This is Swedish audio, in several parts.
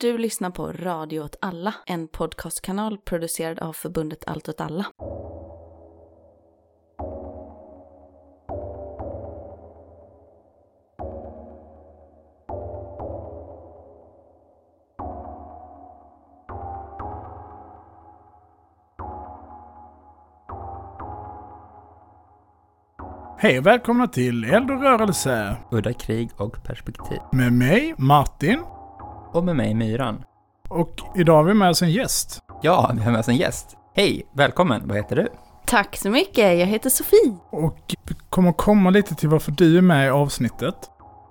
Du lyssnar på Radio åt alla, en podcastkanal producerad av förbundet Allt åt alla. Hej och välkomna till Eld och rörelse Udda krig och perspektiv. med mig, Martin. Och med mig Myran. Och idag har vi med oss en gäst. Ja, vi har med oss en gäst. Hej, välkommen. Vad heter du? Tack så mycket, jag heter Sofie. Och vi kommer komma lite till varför du är med i avsnittet.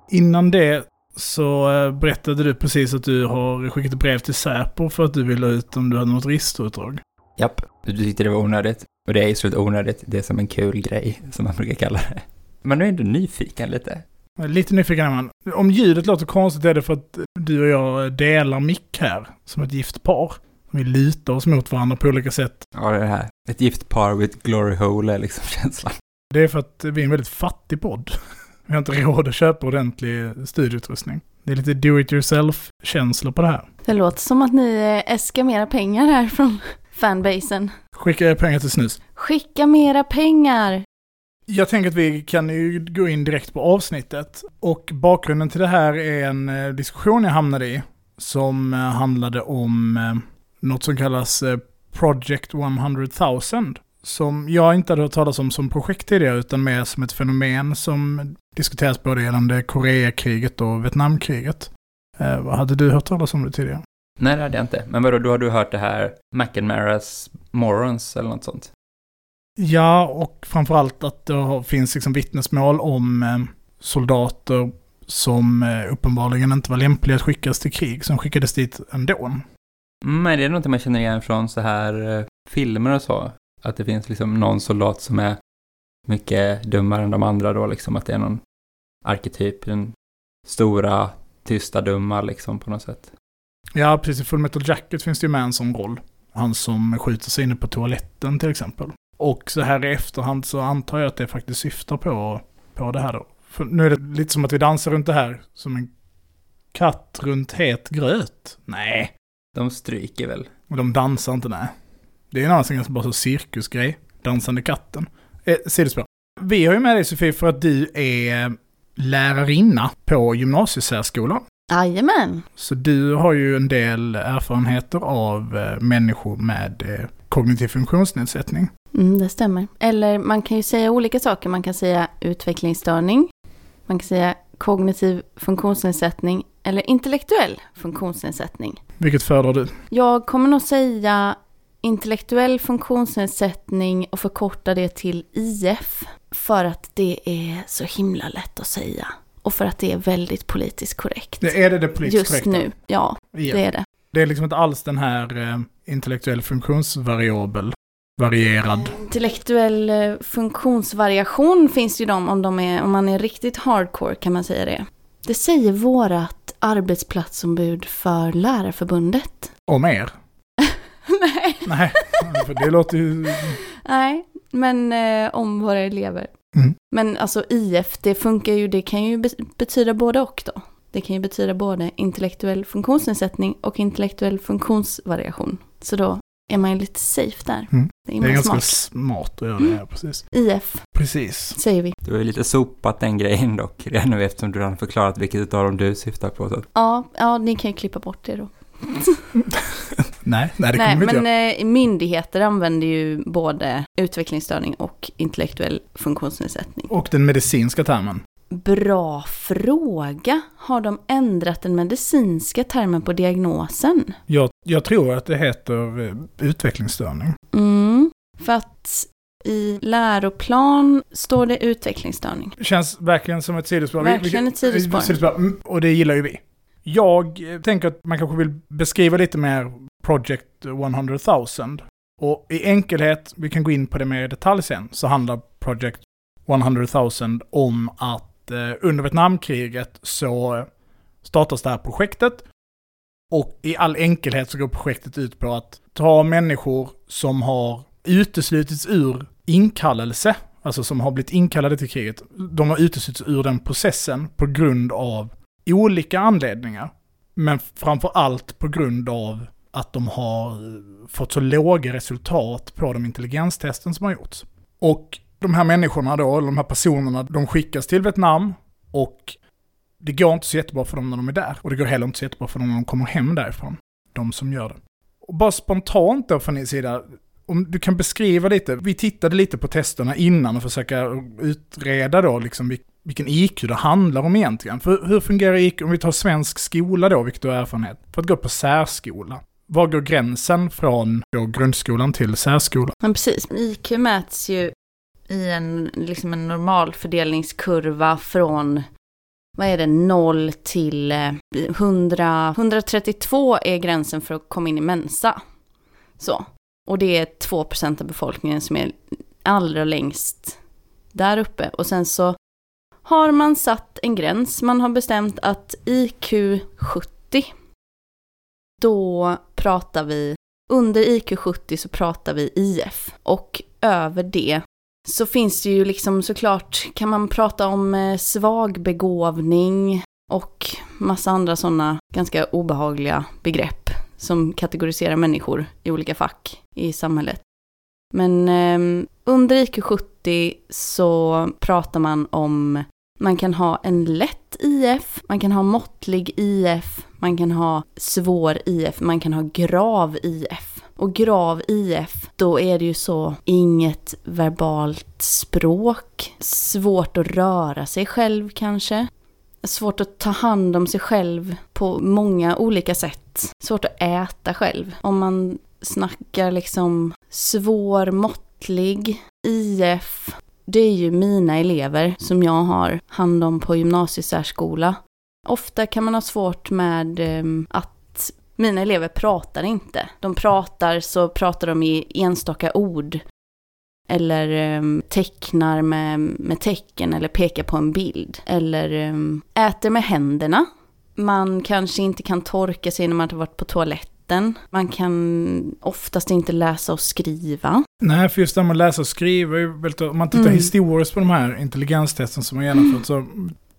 Innan det så eh, berättade du precis att du har skickat ett brev till Säpo för att du ville ha ut om du hade något registerutdrag. Japp, du tyckte det var onödigt. Och det är ju slut onödigt. Det är som en kul grej, som man brukar kalla det. Men nu är ändå nyfiken lite. Är Lite nyfiken är man. Om ljudet låter konstigt är det för att du och jag delar mick här, som ett gift par. Vi lutar oss mot varandra på olika sätt. Ja, det här. Ett gift par with glory hole är liksom känslan. Det är för att vi är en väldigt fattig podd. Vi har inte råd att köpa ordentlig studioutrustning. Det är lite do it yourself-känslor på det här. Det låter som att ni eh, äskar mera pengar här från fanbasen. Skicka pengar till snus. Skicka mera pengar! Jag tänker att vi kan ju gå in direkt på avsnittet. Och bakgrunden till det här är en eh, diskussion jag hamnade i. Som eh, handlade om eh, något som kallas Project 100 000. Som jag inte hade hört talas om som projekt tidigare, utan mer som ett fenomen som diskuteras både gällande Koreakriget och Vietnamkriget. Eh, vad hade du hört talas om det tidigare? Nej, det hade jag inte. Men vadå, då har du hört det här McNamaras Morons eller något sånt? Ja, och framförallt att det finns liksom vittnesmål om eh, soldater som eh, uppenbarligen inte var lämpliga att skickas till krig, som skickades dit ändå. Men det är något man känner igen från så här eh, filmer och så. Att det finns liksom någon soldat som är mycket dummare än de andra då, liksom att det är någon arketyp, den stora, tysta, dumma liksom på något sätt. Ja, precis. I Full Metal Jacket finns det ju med en sån roll. Han som skjuter sig inne på toaletten till exempel. Och så här i efterhand så antar jag att det faktiskt syftar på, på det här då. För nu är det lite som att vi dansar runt det här som en katt runt het gröt. Nej, De stryker väl. Och de dansar inte, nej. Det är en annan ganska bara så cirkusgrej. Dansande katten. Eh, sidospår. Vi har ju med dig Sofie för att du är lärarinna på gymnasiesärskolan. Jajamän! Så du har ju en del erfarenheter av eh, människor med eh, kognitiv funktionsnedsättning. Mm, det stämmer. Eller man kan ju säga olika saker. Man kan säga utvecklingsstörning. Man kan säga kognitiv funktionsnedsättning. Eller intellektuell funktionsnedsättning. Vilket föredrar du? Jag kommer nog säga intellektuell funktionsnedsättning och förkorta det till IF. För att det är så himla lätt att säga. Och för att det är väldigt politiskt korrekt. Det är det det politiskt Just korrekta? nu, ja, Ja. det är det. Det är liksom inte alls den här eh, intellektuell funktionsvariabel, varierad. Intellektuell eh, funktionsvariation finns ju de om, de är, om man är riktigt hardcore kan man säga det. Det säger vårat arbetsplatsombud för Lärarförbundet. Om er? Nej. Nej, för det låter ju... Nej, men eh, om våra elever. Mm. Men alltså IF, det funkar ju, det kan ju be- betyda både och då. Det kan ju betyda både intellektuell funktionsnedsättning och intellektuell funktionsvariation. Så då är man ju lite safe där. Mm. Det är, Det är ganska smart. smart att göra det här, precis. IF, Precis. säger vi. Du har ju lite sopat den grejen dock redan nu eftersom du har förklarat vilket av dem du syftar på. Så. Ja, ja, ni kan ju klippa bort det då. Nej, nej det kommer Nej, inte men eh, myndigheter använder ju både utvecklingsstörning och intellektuell funktionsnedsättning. Och den medicinska termen. Bra fråga. Har de ändrat den medicinska termen på diagnosen? Jag, jag tror att det heter eh, utvecklingsstörning. Mm, för att i läroplan står det utvecklingsstörning. Känns verkligen som ett sidospår. Verkligen ett sidospår. Mm, Och det gillar ju vi. Jag tänker att man kanske vill beskriva lite mer Project 100 000. Och i enkelhet, vi kan gå in på det mer i detalj sen, så handlar Project 100 000 om att eh, under Vietnamkriget så startas det här projektet. Och i all enkelhet så går projektet ut på att ta människor som har uteslutits ur inkallelse, alltså som har blivit inkallade till kriget, de har uteslutits ur den processen på grund av olika anledningar. Men framför allt på grund av att de har fått så låga resultat på de intelligenstesten som har gjorts. Och de här människorna då, de här personerna, de skickas till Vietnam och det går inte så jättebra för dem när de är där. Och det går heller inte så jättebra för dem när de kommer hem därifrån. De som gör det. Och bara spontant då från din sida, om du kan beskriva lite, vi tittade lite på testerna innan och försöka utreda då liksom vilken IQ det handlar om egentligen. För hur fungerar IQ, om vi tar svensk skola då, vilket du har erfarenhet, för att gå på särskola. Var går gränsen från då grundskolan till särskolan? Men precis, IQ mäts ju i en, liksom en normalfördelningskurva från vad är det, 0 till eh, 100, 132 är gränsen för att komma in i Mensa. Så. Och det är 2% av befolkningen som är allra längst där uppe. Och sen så har man satt en gräns. Man har bestämt att IQ 70, då pratar vi, under IQ 70 så pratar vi IF. Och över det så finns det ju liksom såklart, kan man prata om eh, svag begåvning och massa andra sådana ganska obehagliga begrepp som kategoriserar människor i olika fack i samhället. Men eh, under IQ 70 så pratar man om man kan ha en lätt IF, man kan ha måttlig IF, man kan ha svår IF, man kan ha grav IF. Och grav IF, då är det ju så inget verbalt språk, svårt att röra sig själv kanske, svårt att ta hand om sig själv på många olika sätt, svårt att äta själv. Om man snackar liksom svår, måttlig IF, det är ju mina elever som jag har hand om på gymnasiesärskola. Ofta kan man ha svårt med ehm, att mina elever pratar inte. De pratar så pratar de i enstaka ord. Eller um, tecknar med, med tecken eller pekar på en bild. Eller um, äter med händerna. Man kanske inte kan torka sig när man har varit på toaletten. Man kan oftast inte läsa och skriva. Nej, för just det här med att läsa och skriva, om man tittar mm. historiskt på de här intelligenstesten som har genomförts, så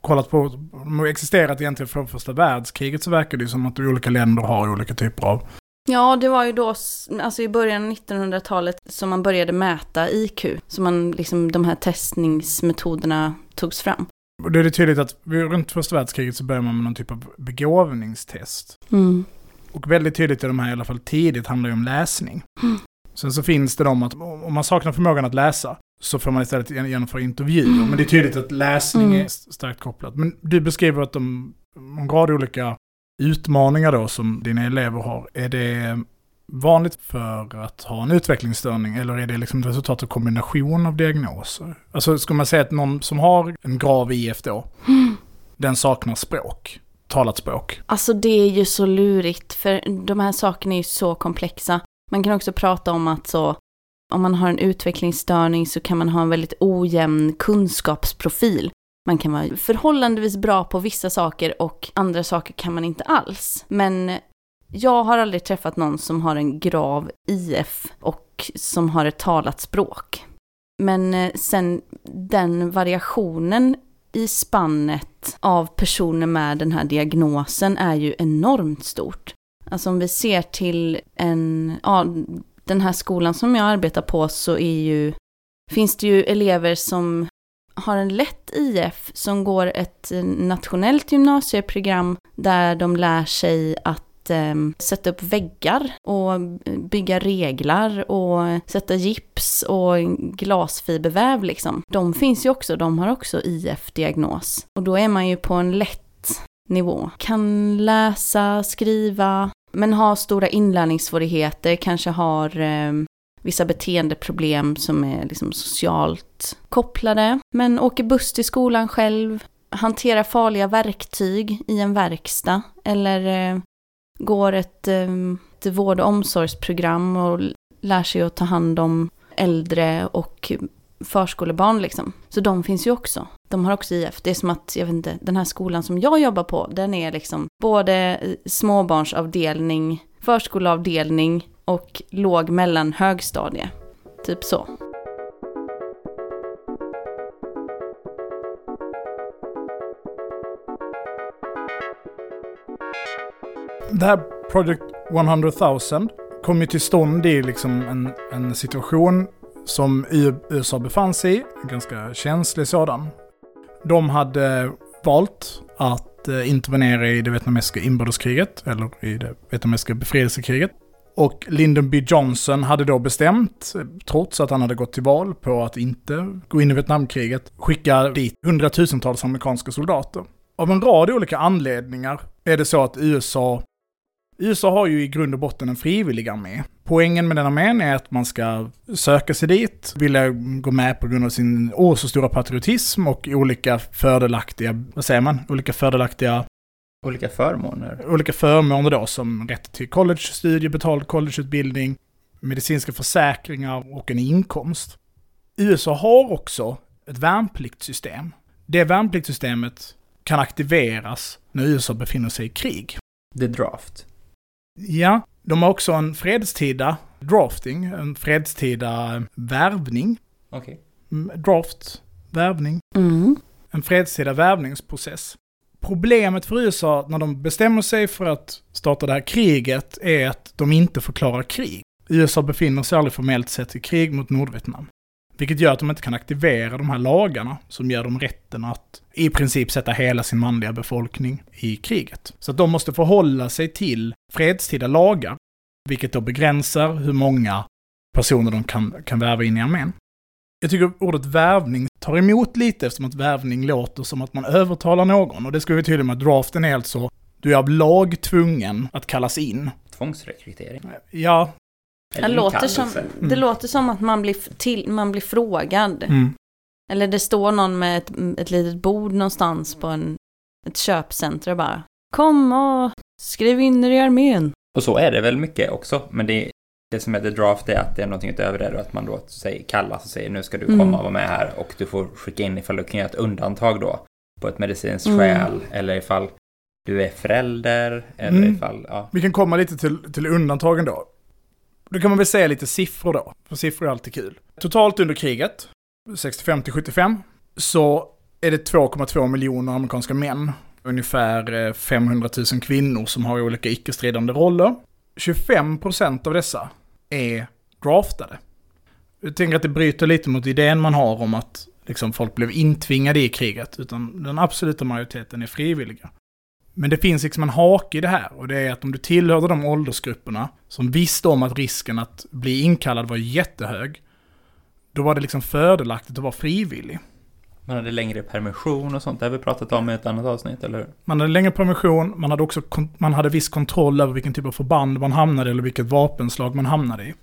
kollat på, de har existerat egentligen från första världskriget så verkar det som att olika länder har olika typer av Ja, det var ju då, alltså i början av 1900-talet som man började mäta IQ. Så man, liksom de här testningsmetoderna togs fram. Och det är tydligt att runt första världskriget så börjar man med någon typ av begåvningstest. Mm. Och väldigt tydligt i de här, i alla fall tidigt, handlar ju om läsning. Mm. Sen så finns det de att om man saknar förmågan att läsa så får man istället genomföra intervjuer. Men det är tydligt att läsning mm. är starkt kopplat. Men du beskriver att de, en rad olika utmaningar då som dina elever har. Är det vanligt för att ha en utvecklingsstörning eller är det liksom ett resultat av kombination av diagnoser? Alltså ska man säga att någon som har en grav IF då, mm. den saknar språk talat språk? Alltså det är ju så lurigt, för de här sakerna är ju så komplexa. Man kan också prata om att så, om man har en utvecklingsstörning så kan man ha en väldigt ojämn kunskapsprofil. Man kan vara förhållandevis bra på vissa saker och andra saker kan man inte alls. Men jag har aldrig träffat någon som har en grav IF och som har ett talat språk. Men eh, sen den variationen i spannet av personer med den här diagnosen är ju enormt stort. Alltså om vi ser till en, ja, den här skolan som jag arbetar på så är ju, finns det ju elever som har en lätt IF som går ett nationellt gymnasieprogram där de lär sig att eh, sätta upp väggar och bygga reglar och sätta gips och glasfiberväv liksom. De finns ju också, de har också IF-diagnos. Och då är man ju på en lätt nivå. Kan läsa, skriva, men har stora inlärningssvårigheter, kanske har eh, vissa beteendeproblem som är liksom socialt kopplade. Men åker buss till skolan själv, hanterar farliga verktyg i en verkstad eller eh, går ett, eh, ett vård och omsorgsprogram och lär sig att ta hand om äldre och förskolebarn liksom. Så de finns ju också. De har också IF. Det är som att, jag vet inte, den här skolan som jag jobbar på, den är liksom både småbarnsavdelning, förskoleavdelning och låg mellan högstadie. Typ så. Det här Project 100 000 kom ju till stånd i liksom en, en situation som USA befann sig i, en ganska känslig sådan. De hade valt att eh, intervenera i det vietnamesiska inbördeskriget, eller i det vietnamesiska befrielsekriget. Och Lyndon B Johnson hade då bestämt, eh, trots att han hade gått till val på att inte gå in i Vietnamkriget, skicka dit hundratusentals amerikanska soldater. Av en rad olika anledningar är det så att USA USA har ju i grund och botten en frivillig armé. Poängen med den armén är att man ska söka sig dit, vilja gå med på grund av sin åh så stora patriotism och olika fördelaktiga, vad säger man, olika fördelaktiga Olika förmåner. olika förmåner då som rätt till collegestudier, betald collegeutbildning, medicinska försäkringar och en inkomst. USA har också ett värnpliktssystem. Det värnpliktssystemet kan aktiveras när USA befinner sig i krig. The Draft. Ja, de har också en fredstida drafting, en fredstida värvning. Okej. Mm, Draft, värvning. Mm. En fredstida värvningsprocess. Problemet för USA när de bestämmer sig för att starta det här kriget är att de inte förklarar krig. USA befinner sig aldrig formellt sett i krig mot Nordvietnam. Vilket gör att de inte kan aktivera de här lagarna som ger dem rätten att i princip sätta hela sin manliga befolkning i kriget. Så att de måste förhålla sig till fredstida lagar, vilket då begränsar hur många personer de kan, kan värva in i armén. Jag tycker ordet värvning tar emot lite eftersom att värvning låter som att man övertalar någon. Och det ska vi tydliga med att draften är alltså, du är av lag tvungen att kallas in. Tvångsrekrytering. Ja, Det låter, som, inkallelse. det låter som att man blir, till, man blir frågad. mm. Eller det står någon med ett, ett litet bord någonstans på en, ett köpcenter och bara Kom och skriv in er i armén. Och så är det väl mycket också, men det, det som är the draft är att det är någonting utöver det och att man då säger, kallas och säger nu ska du komma Mm. och vara med här och du får skicka in ifall du kan göra ett undantag då på ett medicinskt Mm. skäl eller ifall du är förälder eller Mm. ifall, ja. Vi kan komma lite till, till undantagen då. Då kan man väl säga lite siffror då, för siffror är alltid kul. Totalt under kriget, 65 till 75, så är det 2,2 miljoner amerikanska män, ungefär eh, 500 000 kvinnor som har olika icke-stridande roller. 25% av dessa är draftade. Jag tänker att det bryter lite mot idén man har om att liksom, folk blev intvingade i kriget, utan den absoluta majoriteten är frivilliga. Men det finns liksom en hake i det här och det är att om du tillhörde de åldersgrupperna som visste om att risken att bli inkallad var jättehög, då var det liksom fördelaktigt att vara frivillig. Man hade längre permission och sånt, det har vi pratat om i ett annat avsnitt, eller hur? Man hade längre permission, man hade också man hade viss kontroll över vilken typ av förband man hamnade i eller vilket vapenslag man hamnade i.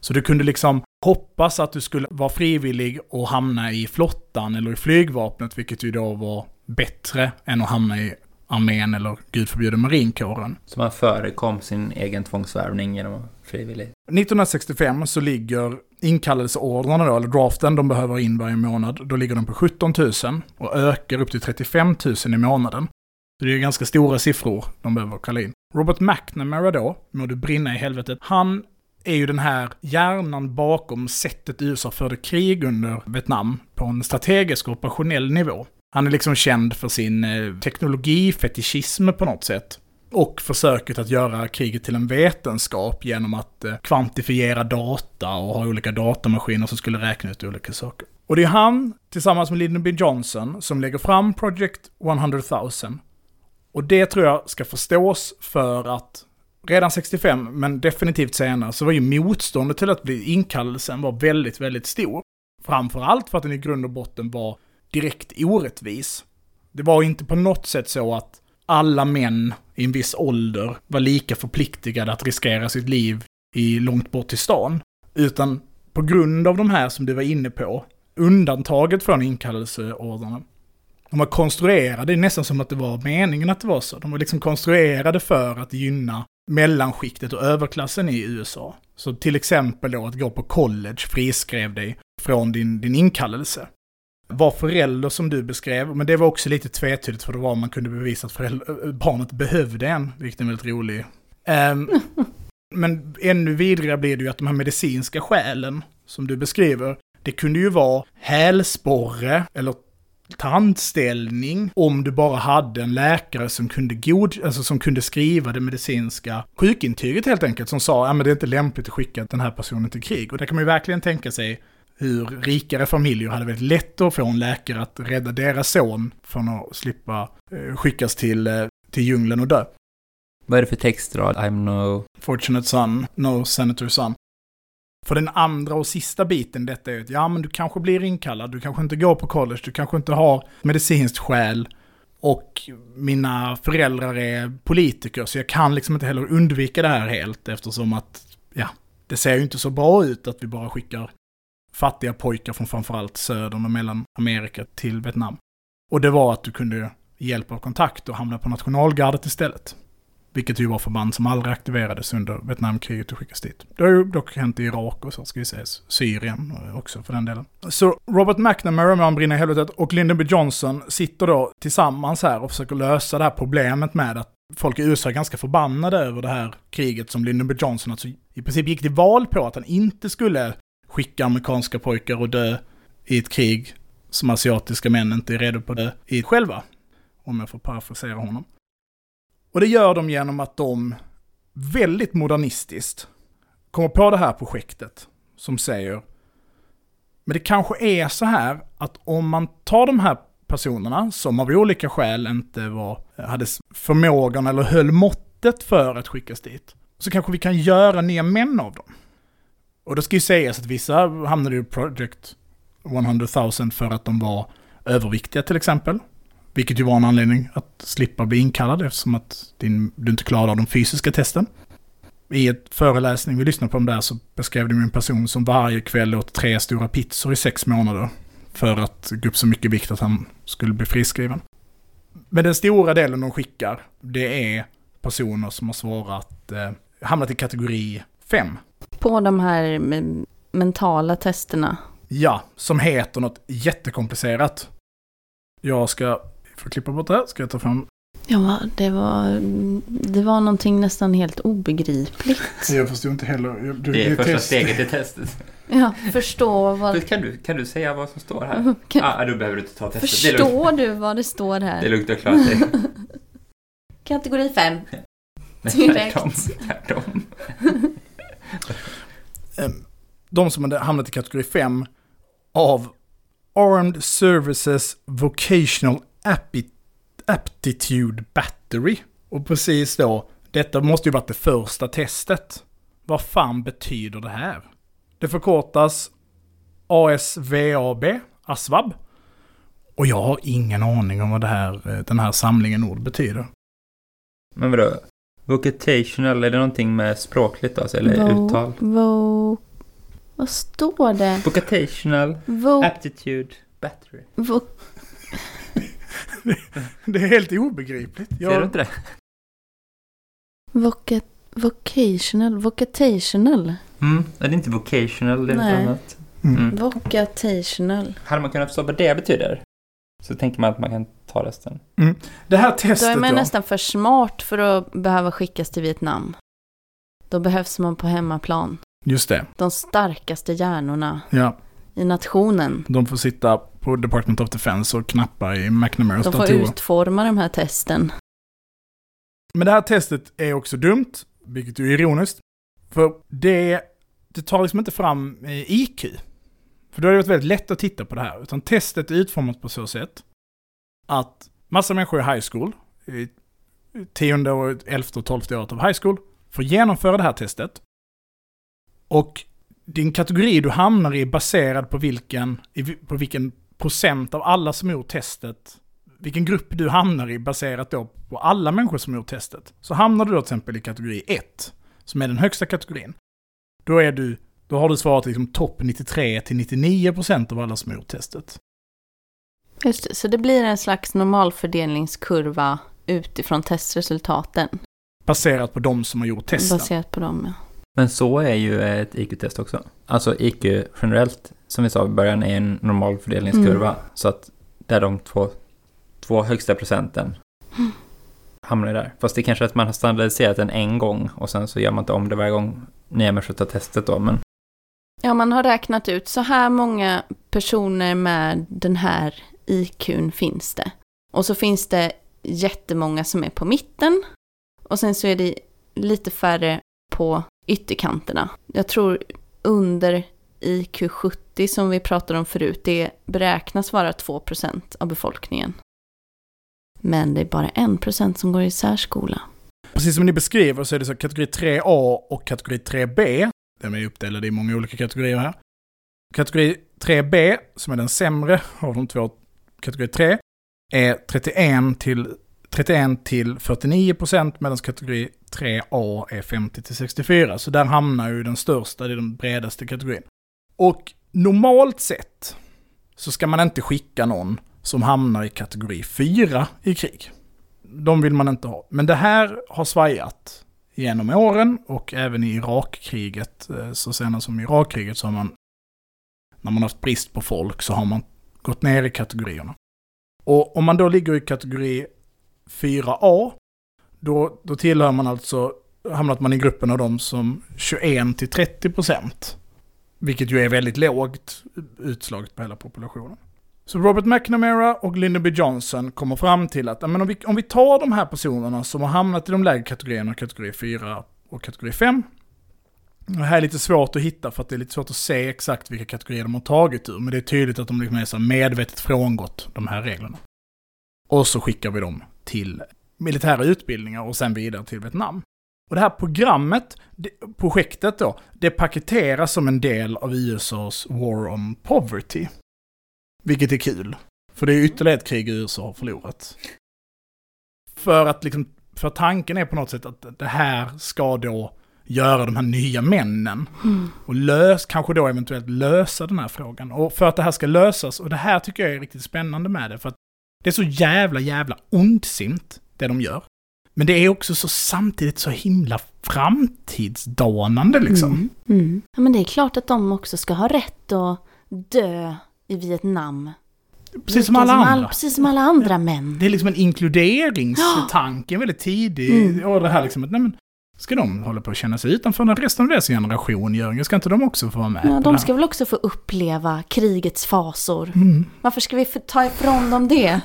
Så du kunde liksom hoppas att du skulle vara frivillig och hamna i flottan eller i flygvapnet, vilket ju då var bättre än att hamna i armén eller gud förbjude marinkåren. Så man förekom sin egen tvångsvärvning genom frivillig. 1965 så ligger inkallelseordrarna då, eller draften de behöver in varje månad, då ligger de på 17 000 och ökar upp till 35 000 i månaden. Så det är ganska stora siffror de behöver kalla in. Robert McNamara då, må du brinna i helvetet, han är ju den här hjärnan bakom sättet USA förde krig under Vietnam på en strategisk och operationell nivå. Han är liksom känd för sin eh, teknologifetischism på något sätt. Och försöket att göra kriget till en vetenskap genom att eh, kvantifiera data och ha olika datamaskiner som skulle räkna ut olika saker. Och det är han, tillsammans med Lyndon B. Johnson, som lägger fram Project 100 000. Och det tror jag ska förstås för att redan 65, men definitivt senare, så var ju motståndet till att bli inkallelsen var väldigt, väldigt stor. Framförallt för att den i grund och botten var direkt orättvis. Det var inte på något sätt så att alla män i en viss ålder var lika förpliktigade att riskera sitt liv i långt bort till stan. Utan på grund av de här som du var inne på, undantaget från inkallelseorderna, de var konstruerade, det är nästan som att det var meningen att det var så. De var liksom konstruerade för att gynna mellanskiktet och överklassen i USA. Så till exempel då att gå på college friskrev dig från din, din inkallelse. Var förälder som du beskrev, men det var också lite tvetydigt för det var om man kunde bevisa att föräldrar, barnet behövde en, vilket är väldigt rolig. Ehm, men ännu vidrigare blir det ju att de här medicinska skälen som du beskriver, det kunde ju vara hälsporre eller tandställning om du bara hade en läkare som kunde, god, alltså som kunde skriva det medicinska sjukintyget helt enkelt, som sa att ja, det är inte lämpligt att skicka den här personen till krig. Och det kan man ju verkligen tänka sig hur rikare familjer hade väldigt lätt att få en läkare att rädda deras son från att slippa eh, skickas till, eh, till djungeln och dö. Vad är det för textrad? I'm no... Fortunate son, no senator son. För den andra och sista biten detta är att ja men du kanske blir inkallad, du kanske inte går på college, du kanske inte har medicinskt skäl och mina föräldrar är politiker så jag kan liksom inte heller undvika det här helt eftersom att ja, det ser ju inte så bra ut att vi bara skickar fattiga pojkar från framförallt södern och Mellanamerika till Vietnam. Och det var att du kunde hjälp av kontakt och hamna på nationalgardet istället. Vilket ju var förband som aldrig aktiverades under Vietnamkriget och skickas dit. Det har ju dock hänt i Irak och så ska vi säga, Syrien också för den delen. Så Robert McNamara med Han brinner i helvetet och Lyndon B. Johnson sitter då tillsammans här och försöker lösa det här problemet med att folk i USA är ganska förbannade över det här kriget som Lyndon B. Johnson alltså i princip gick till val på att han inte skulle skicka amerikanska pojkar och dö i ett krig som asiatiska män inte är redo på det i själva. Om jag får parafrasera honom. Och det gör de genom att de väldigt modernistiskt kommer på det här projektet som säger men det kanske är så här att om man tar de här personerna som av olika skäl inte var, hade förmågan eller höll måttet för att skickas dit, så kanske vi kan göra nya män av dem. Och då ska ju sägas att vissa hamnade i Project 100 000 för att de var överviktiga till exempel. Vilket ju var en anledning att slippa bli inkallad eftersom att din, du inte klarade av de fysiska testen. I ett föreläsning vi lyssnade på om där så beskrev de en person som varje kväll åt tre stora pizzor i sex månader. För att gå upp så mycket vikt att han skulle bli friskriven. Men den stora delen de skickar, det är personer som har svarat, eh, hamnat i kategori 5. På de här mentala testerna? Ja, som heter något jättekomplicerat. Jag ska för att klippa bort det här ska jag ta fram... Ja, det var, det var någonting nästan helt obegripligt. Jag förstod inte heller. Du, det är första test. steget i testet. Ja, förstå vad... Kan du, kan du säga vad som står här? Kan... Ah, då behöver du inte ta testet. Förstår du vad det står här? Det luktar klart. Kategori 5. Direkt. Tvärtom. tvärtom. Ehm, de som hade hamnat i kategori 5 av Armed Services Vocational Aptitude Battery. Och precis då, detta måste ju varit det första testet. Vad fan betyder det här? Det förkortas ASVAB, ASVAB. Och jag har ingen aning om vad det här, eh, den här samlingen ord betyder. Men vadå? Vocational, är det någonting med språkligt alltså, eller vo, uttal? Vo, vad står det? Vocational vo, Aptitude Battery. Vo, det är helt obegripligt. Jag... Ser du inte det? Vocat vocational, vocational. Mm, är det inte vocational, det är Nej. något annat. Mm. Mm. Vocational. Hade man kunnat förstå vad det betyder så tänker man att man kan ta resten. Mm. Det här testet då... är man då? nästan för smart för att behöva skickas till Vietnam. Då behövs man på hemmaplan. Just det. De starkaste hjärnorna. Ja i nationen. De får sitta på Department of Defense och knappa i McNamaras datorer. De får utforma de här testen. Men det här testet är också dumt, vilket är ironiskt. För det, det tar liksom inte fram IQ. För då har det varit väldigt lätt att titta på det här. Utan testet är utformat på så sätt att massa människor i high school, i tionde, och elfte och tolfte året av high school, får genomföra det här testet. Och din kategori du hamnar i är baserad på vilken, på vilken procent av alla som gjort testet, vilken grupp du hamnar i baserat då på alla människor som gjort testet. Så hamnar du då till exempel i kategori 1, som är den högsta kategorin. Då är du, då har du svarat liksom topp 93 till 99 procent av alla som gjort testet. Just det, så det blir en slags normalfördelningskurva utifrån testresultaten. Baserat på de som har gjort testen. Baserat på dem, ja. Men så är ju ett IQ-test också. Alltså IQ generellt, som vi sa i början, är en normal fördelningskurva. Mm. Så att där de två, två högsta procenten hamnar där. Fast det är kanske att man har standardiserat den en gång och sen så gör man inte om det varje gång nya människor tar testet då. Men... Ja, man har räknat ut så här många personer med den här IQn finns det. Och så finns det jättemånga som är på mitten. Och sen så är det lite färre på ytterkanterna. Jag tror under IQ 70 som vi pratade om förut, det beräknas vara 2% av befolkningen. Men det är bara 1% som går i särskola. Precis som ni beskriver så är det så kategori 3A och kategori 3B. De är uppdelade i många olika kategorier här. Kategori 3B, som är den sämre av de två kategori 3, är 31 till, 31 till 49 procent medan kategori 3A är 50 till 64. Så där hamnar ju den största, det är den bredaste kategorin. Och normalt sett så ska man inte skicka någon som hamnar i kategori 4 i krig. De vill man inte ha. Men det här har svajat genom åren och även i Irakkriget, eh, så senast som i Irakkriget så har man, när man haft brist på folk så har man gått ner i kategorierna. Och om man då ligger i kategori 4A, då, då tillhör man alltså, hamnat man i gruppen av de som 21 till 30 procent. Vilket ju är väldigt lågt utslaget på hela populationen. Så Robert McNamara och Lyndon B. Johnson kommer fram till att men om, vi, om vi tar de här personerna som har hamnat i de lägre kategorierna, kategori 4 och kategori 5. Det här är lite svårt att hitta för att det är lite svårt att se exakt vilka kategorier de har tagit ur. Men det är tydligt att de liksom är så medvetet frångått de här reglerna. Och så skickar vi dem till militära utbildningar och sen vidare till Vietnam. Och det här programmet, det, projektet då, det paketeras som en del av USAs War on Poverty. Vilket är kul. För det är ytterligare ett krig USA har förlorat. För att liksom, för tanken är på något sätt att det här ska då göra de här nya männen. Mm. Och lös, kanske då eventuellt lösa den här frågan. Och för att det här ska lösas, och det här tycker jag är riktigt spännande med det, för att det är så jävla, jävla ondsint, det de gör. Men det är också så samtidigt så himla framtidsdanande liksom. Mm. Mm. Ja, men det är klart att de också ska ha rätt att dö i Vietnam. Precis som alla andra. All, precis som alla andra män. Det är liksom en inkluderingstanke, väldigt tidig. Mm. Och det här liksom att, nej men, ska de hålla på att känna sig utanför när resten av deras generation gör? Ska inte de också få vara med? Ja, de ska väl också få uppleva krigets fasor. Mm. Varför ska vi ta ifrån dem det?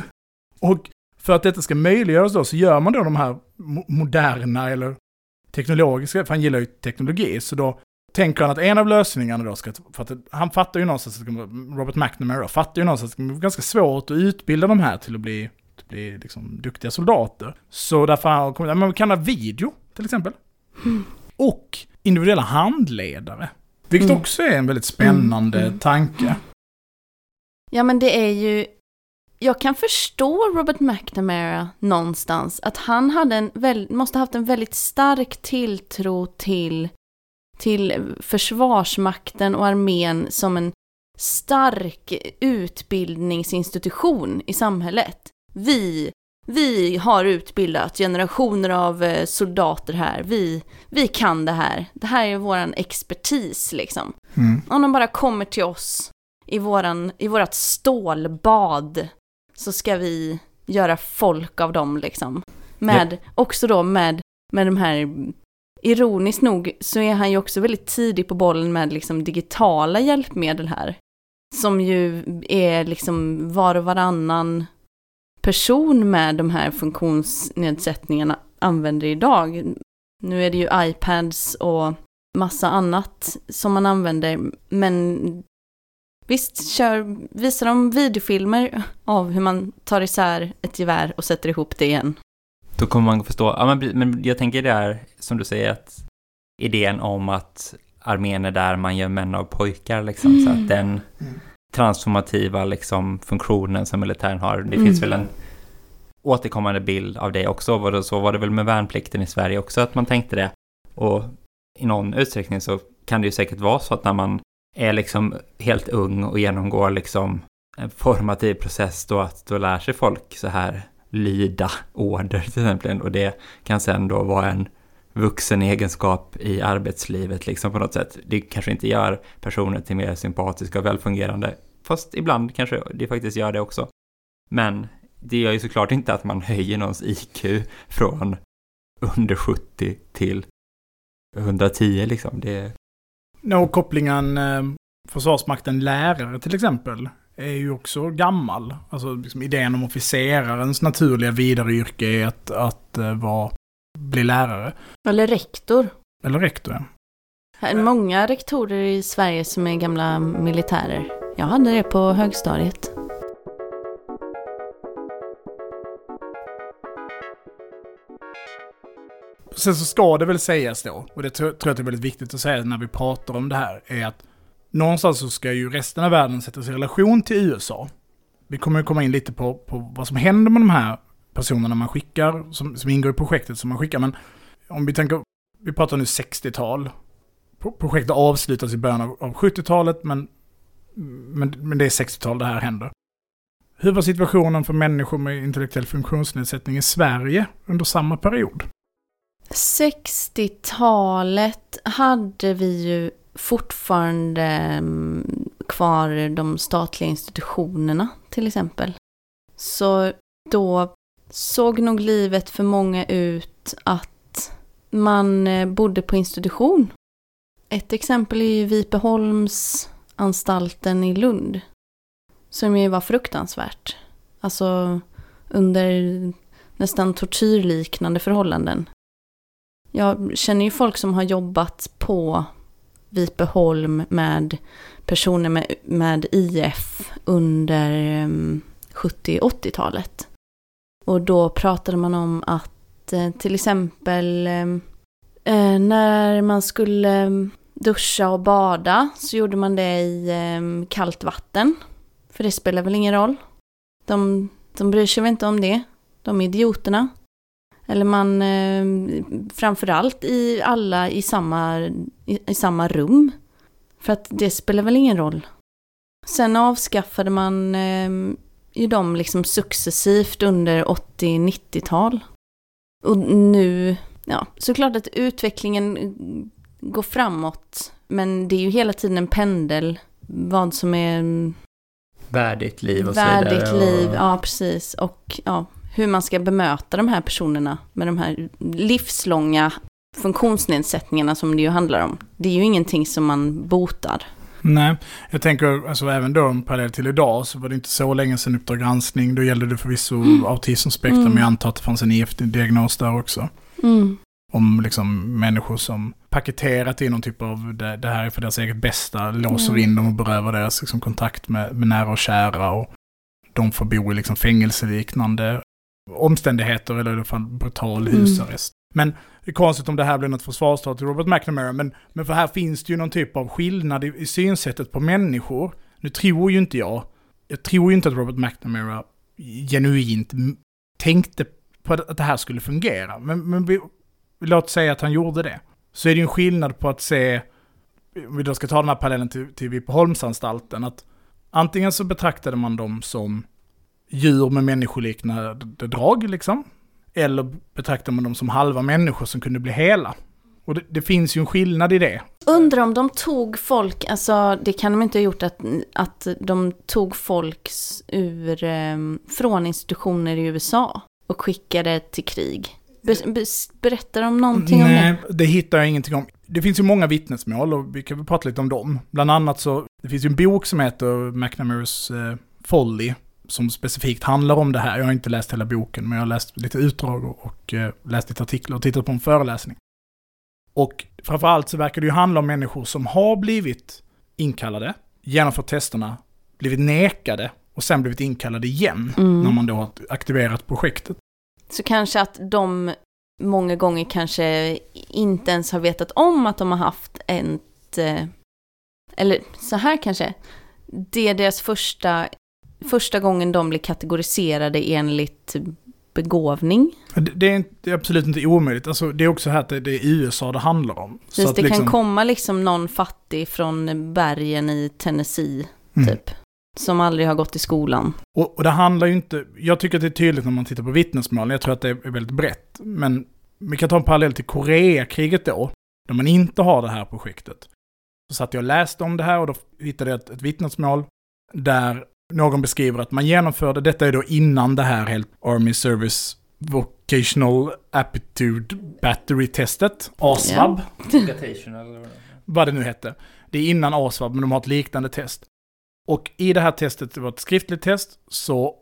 Och för att detta ska möjliggöras då så gör man då de här moderna eller teknologiska, för han gillar ju teknologi, så då tänker han att en av lösningarna då ska, för att han fattar ju någonstans, att Robert McNamara fattar ju någonstans att det är ganska svårt att utbilda de här till att bli, till att bli liksom duktiga soldater. Så därför har han kommit, man kan ha video till exempel. Mm. Och individuella handledare. Vilket Mm. också är en väldigt spännande Mm, tanke. Ja, men det är ju... Jag kan förstå Robert McNamara någonstans. Att han hade en väl, måste ha haft en väldigt stark tilltro till, till försvarsmakten och armén som en stark utbildningsinstitution i samhället. Vi, vi har utbildat generationer av eh, soldater här. Vi, vi kan det här. Det här är våran expertis liksom. Mm. Om de bara kommer till oss i, våran, i vårat stålbad så ska vi göra folk av dem liksom. Med, också då med, med de här, ironiskt nog så är han ju också väldigt tidig på bollen med liksom digitala hjälpmedel här. Som ju är liksom var och varannan person med de här funktionsnedsättningarna använder idag. Nu är det ju iPads och massa annat som man använder, men visst, kör, visar de videofilmer av hur man tar isär ett gevär och sätter ihop det igen. Då kommer man förstå, ja men, jag tänker det här, som du säger, att idén om att armén är där man gör män av pojkar liksom, så Mm. att den Mm. Transformativa liksom funktionen som militären har, det Mm. finns väl en återkommande bild av det också, så var det väl med värnplikten i Sverige också att man tänkte det. Och i någon utsträckning så kan det ju säkert vara så att när man är liksom helt ung och genomgår liksom en formativ process då att då lär sig folk så här lyda order till exempel och det kan sen då vara en vuxen egenskap i arbetslivet liksom på något sätt. Det kanske inte gör personer till mer sympatiska och välfungerande, fast ibland kanske det faktiskt gör det också. Men det gör ju såklart inte att man höjer någons IQ från under 70 till 110 liksom. Det, Nå, kopplingen eh, Försvarsmakten lärare till exempel är ju också gammal. Alltså liksom idén om officerarens naturliga vidare yrke är att, att eh, vara, bli lärare. Eller rektor. Eller rektor, ja. Här är många rektorer i Sverige som är gamla militärer. Jag hade det på högstadiet. Sen så ska det väl sägas då, och det tror jag att det är väldigt viktigt att säga när vi pratar om det här, är att någonstans så ska ju resten av världen sättas i relation till USA. Vi kommer ju komma in lite på, på vad som händer med de här personerna man skickar, som, som ingår i projektet som man skickar. Men om vi tänker, vi pratar nu 60-tal. Projektet avslutas i början av, av 70-talet, men, men, men det är 60-tal det här händer. Hur var situationen för människor med intellektuell funktionsnedsättning i Sverige under samma period? 60-talet hade vi ju fortfarande mm, kvar de statliga institutionerna till exempel. Så då såg nog livet för många ut att man eh, bodde på institution. Ett exempel är ju Vipeholmsanstalten i Lund. Som ju var fruktansvärt. Alltså under nästan tortyrliknande förhållanden. Jag känner ju folk som har jobbat på Vipeholm med personer med, med IF under ehm, 70-80-talet och då pratade man om att eh, till exempel eh, eh, när man skulle duscha och bada så gjorde man det i kallt vatten. För det spelar väl ingen roll. De, de bryr sig väl inte om det, de idioterna. Eller man, framförallt i alla i samma, i, i, samma rum. För att det spelar väl ingen roll. Sen avskaffade man ju dem liksom successivt under 80-90-tal. Och nu, ja, såklart att utvecklingen går framåt. Men det är ju hela tiden en pendel. Vad som är... Värdigt liv och så vidare. Värdigt liv, och... ja precis. Och ja, hur man ska bemöta de här personerna med de här livslånga funktionsnedsättningarna som det ju handlar om. Det är ju ingenting som man botar. Nej, jag tänker alltså även då parallellt till idag så var det inte så länge sedan Uppdrag granskning. Då gällde det förvisso mm. autismspektrum, mm. men jag antar att det fanns en IF-diagnos där också. Mm. Om liksom människor som paketerat i någon typ av det, det här är för deras eget bästa, låser mm. in dem och berövar deras liksom, kontakt med, med nära och kära. Och de får bo i liksom fängelseliknande omständigheter eller i alla fall brutal mm. husarrest. Men det är konstigt om det här blir något försvarstal till Robert McNamara, men, men för här finns det ju någon typ av skillnad i, i synsättet på människor. Nu tror ju inte jag, jag tror ju inte att Robert McNamara genuint tänkte på att det här skulle fungera. Men, men vi, låt säga att han gjorde det. Så är det ju en skillnad på att se, om vi då ska ta den här parallellen till, till Vipeholmsanstalten, att antingen så betraktade man dem som djur med människoliknande drag liksom. Eller betraktar man dem som halva människor som kunde bli hela. Och det, det, finns ju en skillnad i det. Undrar om de tog folk, alltså det kan de inte ha gjort att, att de tog folk ur, eh, från institutioner i USA och skickade till krig. Be, berättar de någonting Nej, om det? Nej, det hittar jag ingenting om. Det finns ju många vittnesmål och vi kan väl prata lite om dem. Bland annat så, det finns ju en bok som heter McNamaras eh, Folly som specifikt handlar om det här. Jag har inte läst hela boken, men jag har läst lite utdrag och, och eh, läst lite artiklar och tittat på en föreläsning. Och framförallt så verkar det ju handla om människor som har blivit inkallade, genomfört testerna, blivit nekade och sen blivit inkallade igen mm. när man då har aktiverat projektet. Så kanske att de många gånger kanske inte ens har vetat om att de har haft ett, eh, eller så här kanske, det är deras första första gången de blir kategoriserade enligt begåvning. Det, är, absolut inte omöjligt. Alltså, det är också här att det, är USA det handlar om. Precis, så det liksom... kan komma liksom någon fattig från bergen i Tennessee, mm. typ. Som aldrig har gått i skolan. Och, och, det handlar ju inte, jag tycker att det är tydligt när man tittar på vittnesmålen, jag tror att det är väldigt brett. Men vi kan ta en parallell till Koreakriget då, där man inte har det här projektet. Så satt jag och läste om det här och då hittade jag ett, ett vittnesmål där någon beskriver att man genomförde, detta är då innan det här helt Army Service Vocational Aptitude Battery-testet, ASVAB. Yeah. vad det nu hette. Det är innan ASVAB, men de har ett liknande test. Och i det här testet, det var ett skriftligt test, så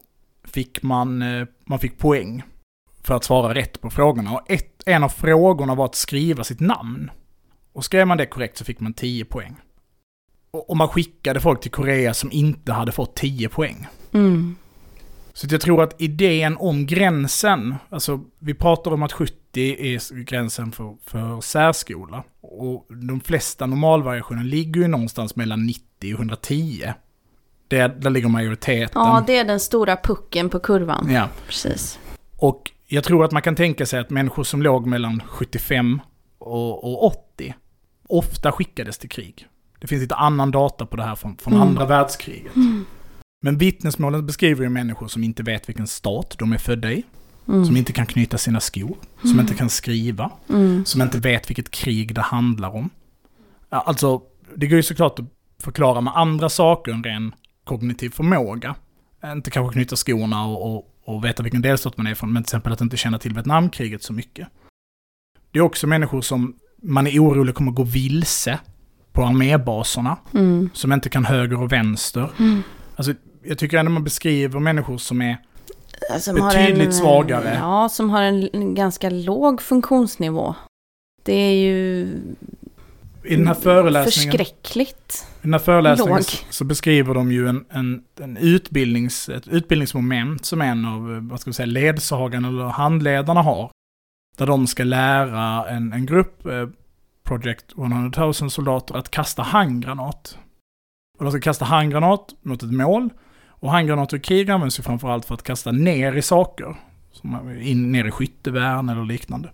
fick man, eh, man fick poäng för att svara rätt på frågorna. Och ett, en av frågorna var att skriva sitt namn. Och skrev man det korrekt så fick man 10 poäng. Och, man skickade folk till Korea som inte hade fått 10 poäng. Mm. Så jag tror att idén om gränsen, alltså vi pratar om att 70 är gränsen för, för särskola. Och de flesta normalvariationer ligger ju någonstans mellan 90 och 110. Det, där ligger majoriteten. Ja, det är den stora pucken på kurvan. Ja. Precis. Och jag tror att man kan tänka sig att människor som låg mellan 75 och, och 80 ofta skickades till krig. Det finns lite annan data på det här från, från Mm. andra världskriget. Men vittnesmålen beskriver ju människor som inte vet vilken stat de är födda i. Mm. Som inte kan knyta sina skor. Som inte kan skriva. Mm. Som inte vet vilket krig det handlar om. Alltså, det går ju såklart att förklara med andra saker än ren kognitiv förmåga. Inte kanske knyta skorna och, och, och veta vilken delstat man är från, men till exempel att inte känna till Vietnamkriget så mycket. Det är också människor som man är orolig kommer gå vilse på armébaserna, Mm. som inte kan höger och vänster. Mm. Alltså, jag tycker ändå man beskriver människor som är Som Betydligt en, svagare. Ja, som har en, ganska låg funktionsnivå. Det är ju i den här föreläsningen... förskräckligt. I den här föreläsningen Låg. så, så beskriver de ju en, en, en utbildnings, ett utbildningsmoment som en av, eh, vad ska vi säga, ledsagarna eller handledarna har. Där de ska lära en, en grupp, eh, Project 100 000 soldater, att kasta handgranat. Och de ska kasta handgranat mot ett mål. Och handgranater i krig används ju framförallt för att kasta ner i saker. Som in, ner i skyttevärn eller liknande.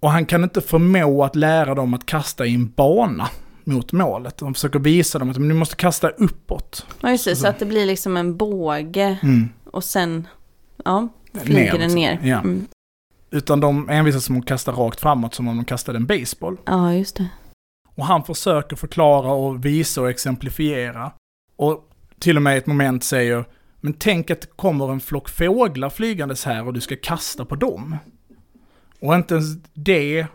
Och han kan inte förmå att lära dem att kasta i en bana mot målet. De försöker visa dem att ni måste kasta uppåt. Ja, just det, så Alltså- att det blir liksom en båge Mm. och sen, ja, flyger den liksom. ner. Ja. Mm. Utan de envisas med att kasta rakt framåt som om de kastade en baseball. ja just det. Och han försöker förklara och visa och exemplifiera. Och till och med ett moment säger Men tänk att det kommer en flock fåglar flygandes här och du ska kasta på dem. Och inte ens det eh,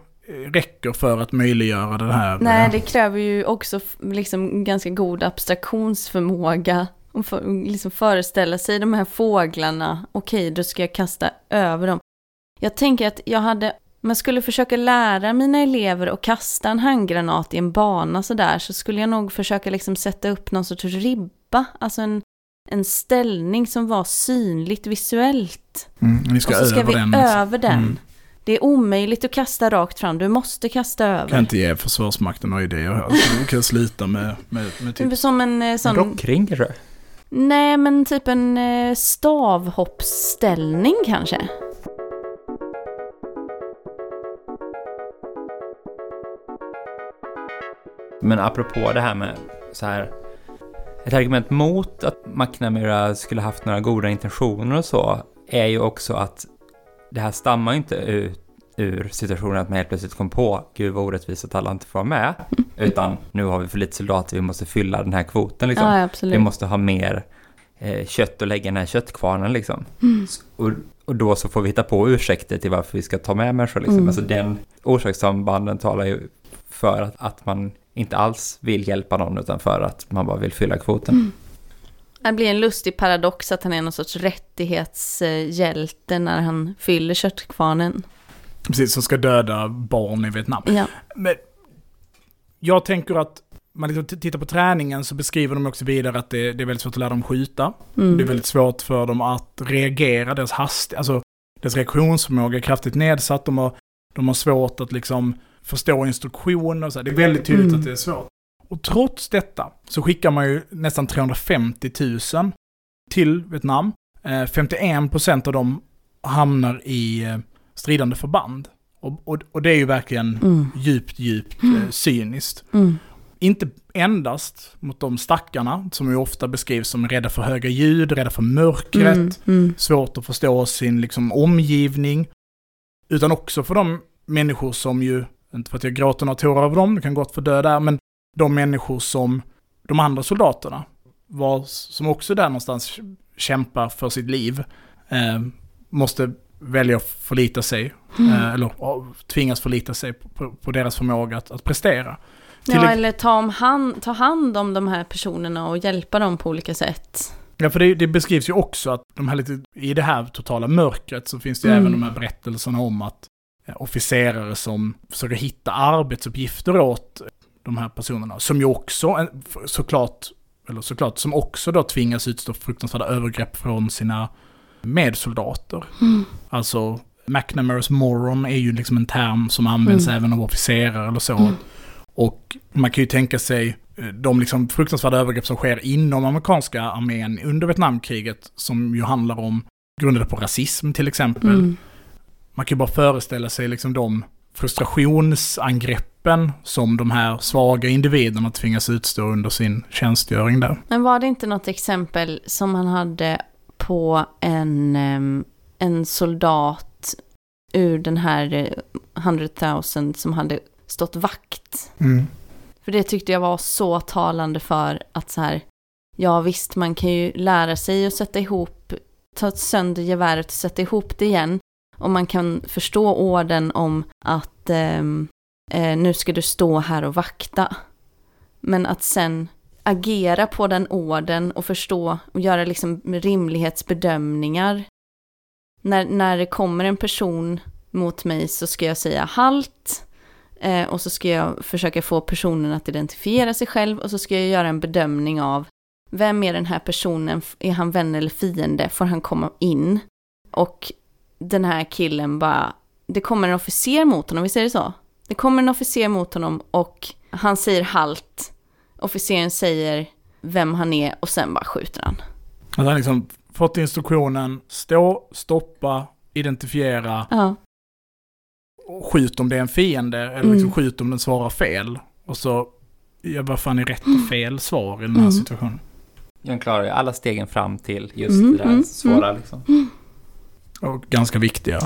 räcker för att möjliggöra det här. Nej, det kräver ju också liksom ganska god abstraktionsförmåga. Och för, liksom föreställa sig de här fåglarna. Okej, då ska jag kasta över dem. Jag tänker att jag hade, om jag skulle försöka lära mina elever att kasta en handgranat i en bana sådär, så skulle jag nog försöka liksom sätta upp någon sorts ribba. Alltså en, en ställning som var synligt visuellt. Mm, ni ska och så ska över vi den. liksom. över den. Mm. Det är omöjligt att kasta rakt fram, du måste kasta över. Kan inte ge Försvarsmakten några idéer här. Så vi kan sluta med, med, med typ... Som en eh, sån... rockring kanske? Nej, men typ en eh, stavhoppsställning kanske. Men apropå det här med så här. Ett argument mot att McNamara skulle haft några goda intentioner och så är ju också att det här stammar ju inte ut ur situationen att man helt plötsligt kom på gud vad orättvist att alla inte får vara med. Utan nu har vi för lite soldater, vi måste fylla den här kvoten liksom. Ja, Vi måste ha mer eh, kött att lägga den här köttkvarnen liksom. Och, och då så får vi hitta på ursäkter till varför vi ska ta med människor liksom. Mm. Alltså den orsakssambanden talar ju för att, att man inte alls vill hjälpa någon utan för att man bara vill fylla kvoten. Det blir en lustig paradox att han är någon sorts rättighetshjälte när han fyller köttkvarnen. Precis, som ska döda barn i Vietnam. Ja. Men jag tänker att man liksom tittar på träningen så beskriver de också vidare att det, det är väldigt svårt att lära dem skjuta. Mm. Det är väldigt svårt för dem att reagera, deras hast, alltså deras reaktionsförmåga är kraftigt nedsatt. De har, de har svårt att liksom förstå instruktioner och så. Det är väldigt tydligt Mm. att det är svårt. Och trots detta så skickar man ju nästan 350 000 till Vietnam. Eh, 51% av dem hamnar i eh, stridande förband. Och, och, och det är ju verkligen Mm. djupt, djupt eh, cyniskt. Mm. Inte endast mot de stackarna som ju ofta beskrivs som rädda för höga ljud, rädda för mörkret, Mm. Mm. svårt att förstå sin liksom, omgivning. Utan också för de människor som ju, inte för att jag gråter några tårar av dem, det kan gott få dö där, men de människor som de andra soldaterna, var, som också där någonstans kämpar för sitt liv, eh, måste välja att förlita sig, eh, eller tvingas förlita sig på, på, på deras förmåga att, att prestera. Till Ja, eller ta, om hand, ta hand om de här personerna och hjälpa dem på olika sätt. Ja, för det, det beskrivs ju också att de här lite, i det här totala mörkret så finns det Mm. även de här berättelserna om att officerare som försöker hitta arbetsuppgifter åt de här personerna, som ju också eh, såklart, eller såklart, som också då tvingas utstå fruktansvärda övergrepp från sina medsoldater. Alltså, McNamara's moron är ju liksom en term som används Mm. även av officerare eller så. Mm. Och man kan ju tänka sig eh, de liksom fruktansvärda övergrepp som sker inom amerikanska armén under Vietnamkriget, som ju handlar om, grundade på rasism till exempel. Mm. Man kan ju bara föreställa sig liksom de frustrationsangreppen som de här svaga individerna tvingas utstå under sin tjänstgöring där. Men var det inte något exempel som han hade på en, en soldat ur den här eh, 100 000 som hade stått vakt? För det tyckte jag var så talande för att så här, ja visst man kan ju lära sig att sätta ihop, ta sönder geväret och sätta ihop det igen. Och man kan förstå orden om att ehm, eh, nu ska du stå här och vakta. Men att sen agera på den orden och förstå och göra liksom rimlighetsbedömningar. När, när det kommer en person mot mig så ska jag säga halt. Eh, och så ska jag försöka få personen att identifiera sig själv och så ska jag göra en bedömning av vem är den här personen, är han vän eller fiende, får han komma in? Och den här killen bara, det kommer en officer mot honom, visst är det så? Det kommer en officer mot honom och han säger halt, officeren säger vem han är och sen bara skjuter han. Att han liksom fått instruktionen, stå, stoppa, identifiera, Ja, och skjut om det är en fiende, eller liksom Mm. skjut om den svarar fel. Och så, ja vad fan är rätt och fel svar i den här Mm. situationen? Jan klarar ju alla stegen fram till just Mm, det där mm, svåra liksom. Och ganska viktiga.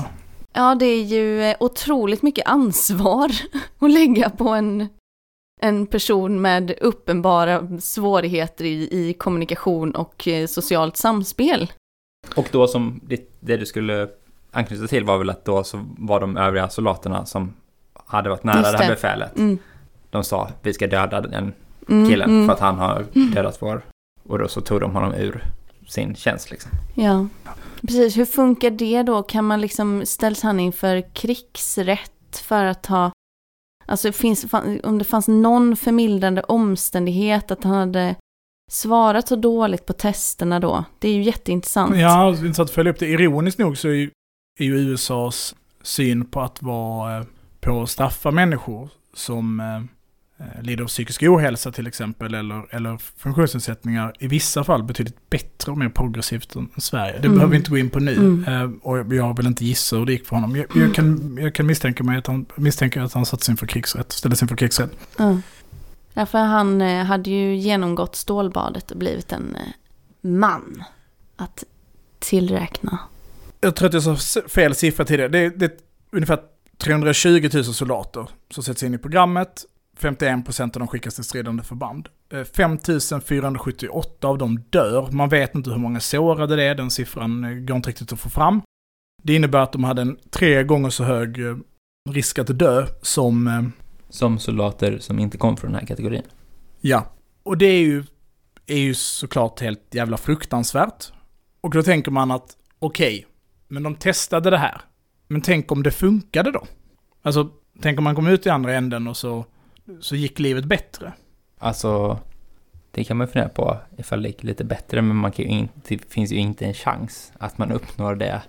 ja det är ju eh, otroligt mycket ansvar att lägga på en, en person med uppenbara svårigheter i, i kommunikation och eh, socialt samspel. Och då som det, det du skulle anknyta till var väl att då så var de övriga soldaterna som hade varit nära Just det här befälet. Mm. De sa vi ska döda den Mm, killen mm. för att han har dödat vår. Och då så tog de honom ur sin tjänst liksom. Ja, precis. Hur funkar det då? Kan man liksom, ställs han inför krigsrätt för att ha, alltså finns, om det fanns någon förmildrande omständighet att han hade svarat så dåligt på testerna då? Det är ju jätteintressant. Ja, så att följa upp det. Ironiskt nog så är ju, är ju USAs syn på att vara, eh, på att straffa människor som eh, lider av psykisk ohälsa till exempel, eller, eller funktionsnedsättningar, i vissa fall betydligt bättre och mer progressivt än Sverige. Det Mm. behöver vi inte gå in på nu. Mm. Eh, och jag vill inte gissa hur det gick för honom. Jag, jag, kan, jag kan misstänka mig att han, misstänka att han sattes inför krigsrätt, ställdes inför krigsrätt. Ja. Därför han eh, hade ju genomgått stålbadet och blivit en eh, man att tillräkna. Jag tror att jag sa fel siffra tidigare. Det, det är ungefär 320 000 soldater som sätts in i programmet. 51 procent av dem skickas till stridande förband. Eh, 5 478 av dem dör. Man vet inte hur många sårade det är. Den siffran eh, går inte riktigt att få fram. Det innebär att de hade en tre gånger så hög eh, risk att dö som, eh, Som soldater som inte kom från den här kategorin. ja. Och det är ju, är ju såklart helt jävla fruktansvärt. Och då tänker man att, okej, men de testade det här. Men tänk om det funkade då? Alltså, tänk om man kom ut i andra änden och så, så gick livet bättre. Alltså, det kan man fundera på ifall det gick lite bättre, men man kan ju inte, det finns ju inte en chans att man uppnår det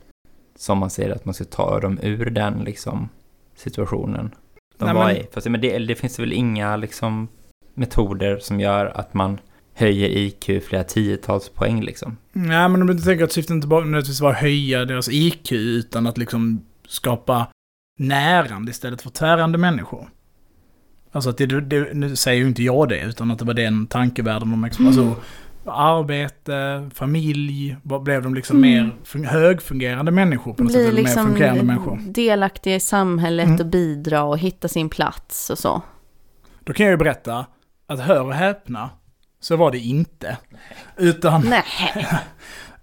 som man säger att man ska ta dem ur den liksom situationen de Nej, var men- i. Fast, men det, det finns väl inga liksom metoder som gör att man höjer IQ flera tiotals poäng liksom. Nej, men om du tänker att syftet inte bara nödvändigtvis var att höja deras IQ, utan att liksom skapa närande istället för tärande människor. Alltså att det, det, nu säger ju inte jag det, utan att det var den tankevärlden de liksom, alltså arbete, familj, vad blev de liksom Mm. mer fun- högfungerande människor på något sätt, Bli eller mer liksom fungerande människor. delaktiga i samhället Mm. och bidra och hitta sin plats och så. Då kan jag ju berätta att hör och häpna, så var det inte. Utan... Nej.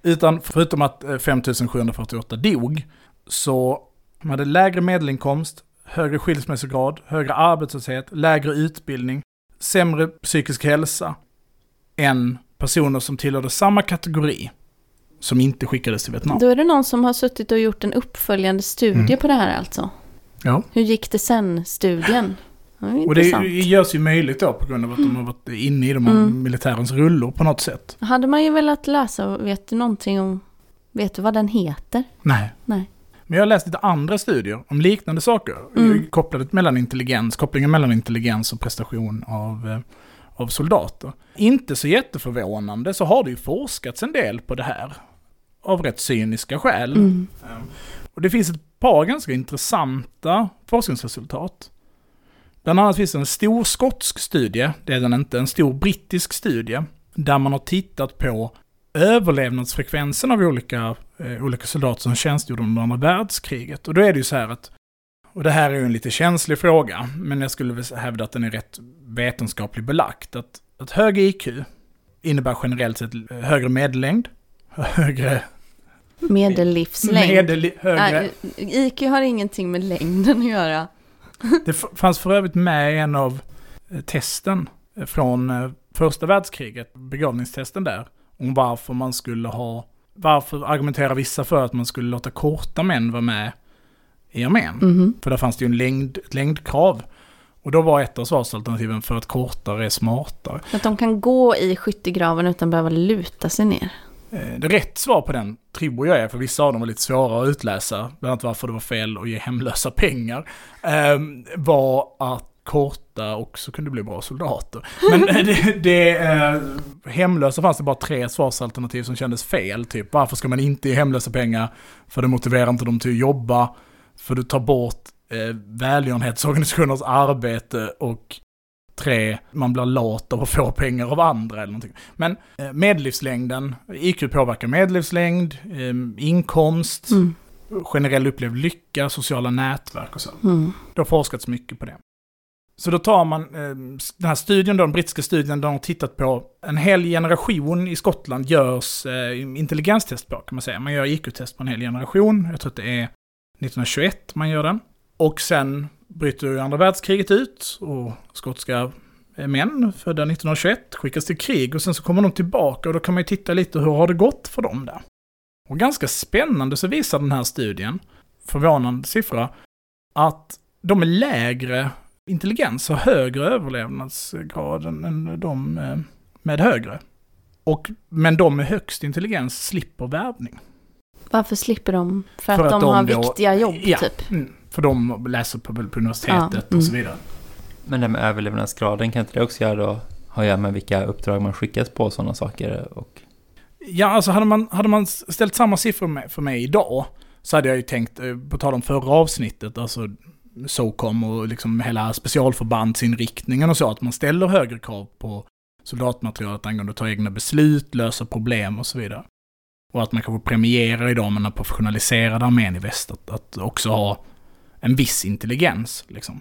Utan förutom att eh, 5748 dog, så de hade lägre medelinkomst, högre skilsmässograd, högre arbetslöshet, lägre utbildning, sämre psykisk hälsa än personer som tillhörde samma kategori som inte skickades till Vietnam. Då är det någon som har suttit och gjort en uppföljande studie Mm. på det här alltså. Ja. Hur gick det sen-studien? Och det görs ju möjligt då på grund av att de har varit inne i de här Mm. militärens rullor på något sätt. Hade man ju velat läsa, vet du någonting om, vet du vad den heter? Nej. Nej. Men jag har läst lite andra studier om liknande saker. Mm. Kopplade mellan intelligens, kopplingen mellan intelligens och prestation av, eh, av soldater. Inte så jätteförvånande så har det ju forskats en del på det här. Av rätt cyniska skäl. Mm. Och det finns ett par ganska intressanta forskningsresultat. Bland annat finns det en stor skotsk studie, det är den inte, en stor brittisk studie, där man har tittat på överlevnadsfrekvensen av olika, eh, olika soldater som tjänstgjorde under andra världskriget. Och då är det ju så här att, och det här är ju en lite känslig fråga, men jag skulle väl hävda att den är rätt vetenskapligt belagt, att, att hög IQ innebär generellt sett högre medellängd, högre Medellivslängd. Medel, högre, Nej, IQ har ingenting med längden att göra. Det fanns för övrigt med i en av eh, testen eh, från eh, första världskriget, begravningstesten där, om varför man skulle ha, varför argumenterar vissa för att man skulle låta korta män vara med i armén? Mhm. För där fanns det ju en längd, ett längdkrav. Och då var ett av svarsalternativen för att kortare är smartare. Att de kan gå i skyttegraven utan behöva luta sig ner. Eh, Det rätt svar på den tror jag är, för vissa av dem var lite svåra att utläsa, bland annat varför det var fel att ge hemlösa pengar, eh, var att korta också kunde bli bra soldater. Men eh, det, det eh, hemlösa fanns det bara tre svarsalternativ som kändes fel, typ varför ska man inte ge hemlösa pengar? För det motiverar inte dem till att jobba, för du tar bort eh, välgörenhetsorganisationers arbete och tre, man blir lat av att få pengar av andra eller någonting. Men eh, medellivslängden, IQ påverkar medellivslängd, eh, inkomst, Mm. generell upplevd lycka, sociala nätverk och så. Mm. Det har forskats mycket på det. Så då tar man eh, den här studien, då, den brittiska studien, där de har tittat på en hel generation i Skottland görs eh, intelligenstest på, kan man säga. Man gör IQ-test på en hel generation. Jag tror att det är 1921 man gör den. Och sen bryter ju andra världskriget ut och skotska eh, män födda 1921 skickas till krig och sen så kommer de tillbaka och då kan man ju titta lite hur har det gått för dem där. Och ganska spännande så visar den här studien, förvånande siffra, att de är lägre intelligens och högre överlevnadsgrad än- än de eh, med högre. Och, men de med högst intelligens slipper värvning. Varför slipper de? För, För att, att de, de har då- viktiga jobb Ja. typ. Mm, för de läser på, på universitetet Ja, och så mm. vidare. Men det med överlevnadsgraden, kan inte det också göra då, ha att göra med vilka uppdrag man skickas på och sådana saker? Och, Ja, alltså hade man, hade man ställt samma siffror med, för mig idag så hade jag ju tänkt, eh, på tal om förra avsnittet, alltså SOCOM och liksom hela specialförbandsinriktningen och så, att man ställer högre krav på soldatmaterialet angående att ta egna beslut, lösa problem och så vidare. Och att man kanske premierar idag med den professionaliserade armén i väst att, att också ha en viss intelligens. Liksom.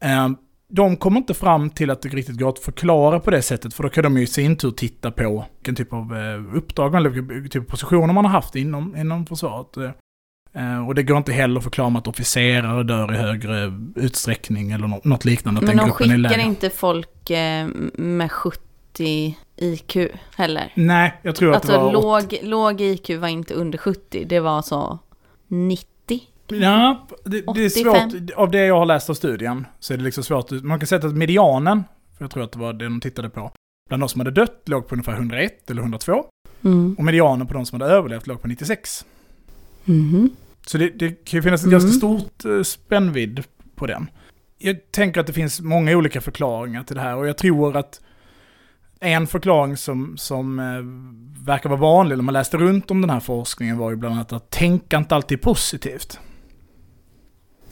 Eh, de kommer inte fram till att det riktigt går att förklara på det sättet, för då kan de ju i sin tur titta på vilken typ av eh, uppdrag eller vilken typ av positioner man har haft inom, inom försvaret. Eh, och det går inte heller att förklara med att officerare dör i högre utsträckning eller nå- något liknande. Men de skickar inte folk eh, med 70 IQ heller. Nej, jag tror att det Alltså var... låg, låg IQ var inte under 70, det var så 90. Ja, det, det är 85. svårt. Av det jag har läst av studien så är det liksom svårt. Man kan säga att medianen, för jag tror att det var det de tittade på, bland de som hade dött låg på ungefär 101 eller 102. Mm. Och medianen på de som hade överlevt låg på 96. Mhm. Så det, det kan ju finnas ett Mm. ganska stort eh, spännvidd på den. Jag tänker att det finns många olika förklaringar till det här och jag tror att en förklaring som, som eh, verkar vara vanlig när man läste runt om den här forskningen var ju bland annat att tänka inte alltid positivt.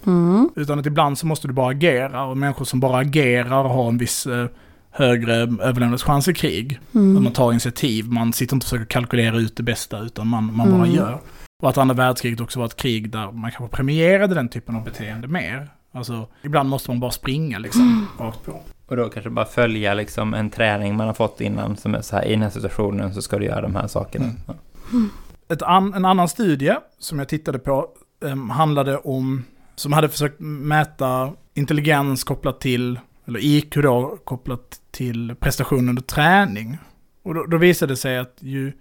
Mm. Utan att ibland så måste du bara agera och människor som bara agerar har en viss eh, högre överlevnadschans i krig. Att Mm. man tar initiativ, man sitter inte och försöker kalkylera ut det bästa utan man, man bara Mm. gör. Och att andra världskriget också var ett krig där man kanske premierade den typen av beteende mer. Alltså, ibland måste man bara springa liksom, rakt på. och då kanske bara följa liksom en träning man har fått innan som är så här, i den här situationen så ska du göra de här sakerna. Mm. Ja. Ett an, en annan studie som jag tittade på em, handlade om, som hade försökt mäta intelligens kopplat till eller IQ då, kopplat till prestation under träning. Och då, då visade det sig att ju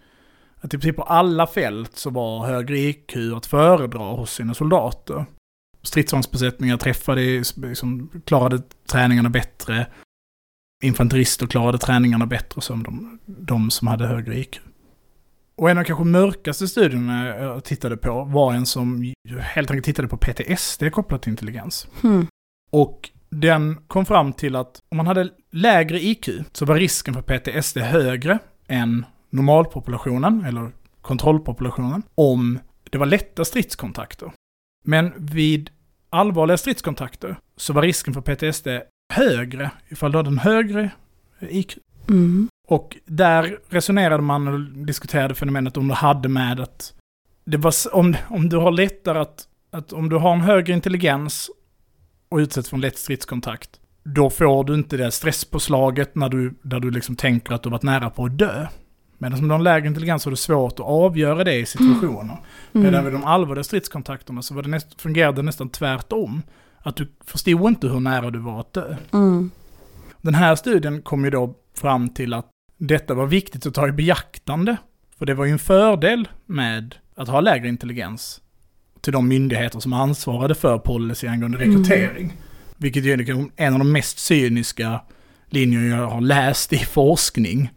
i princip på alla fält så var högre IQ att föredra hos sina soldater. Stridsvagnsbesättningar träffade, liksom, klarade träningarna bättre. Infanterister klarade träningarna bättre som de, de som hade högre IQ. Och en av de kanske mörkaste studierna jag tittade på var en som helt enkelt tittade på PTSD kopplat till intelligens. Hmm. Och den kom fram till att om man hade lägre IQ så var risken för PTSD högre än normalpopulationen, eller kontrollpopulationen, om det var lätta stridskontakter. Men vid allvarliga stridskontakter så var risken för PTSD högre ifall du hade en högre IQ. Mm. Och där resonerade man och diskuterade fenomenet om du hade med att det var, om, om du har lättare att, att om du har en högre intelligens och utsätts för en lätt stridskontakt, då får du inte det stresspåslaget när du, där du liksom tänker att du varit nära på att dö. Medan du har en lägre intelligens så är det svårt att avgöra det i situationer. Mm. Medan vid de allvarliga stridskontakterna så var det näst, fungerade det nästan tvärtom. Att du förstod inte hur nära du var att dö. Mm. Den här studien kom ju då fram till att detta var viktigt att ta i beaktande. För det var ju en fördel med att ha lägre intelligens till de myndigheter som ansvarade för policy angående rekrytering. Vilket ju är en av de mest cyniska linjer jag har läst i forskning.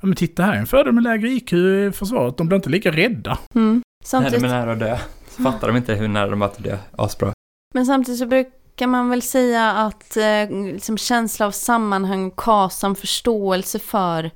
Ja, men titta här, en fördel med lägre IQ i försvaret, de blir inte lika rädda. Mm. När Samtidigt, de är nära att dö. Så fattar de inte hur nära de är att dö. Asbra. men samtidigt så brukar man väl säga att eh, liksom känsla av sammanhang och KASAM, förståelse för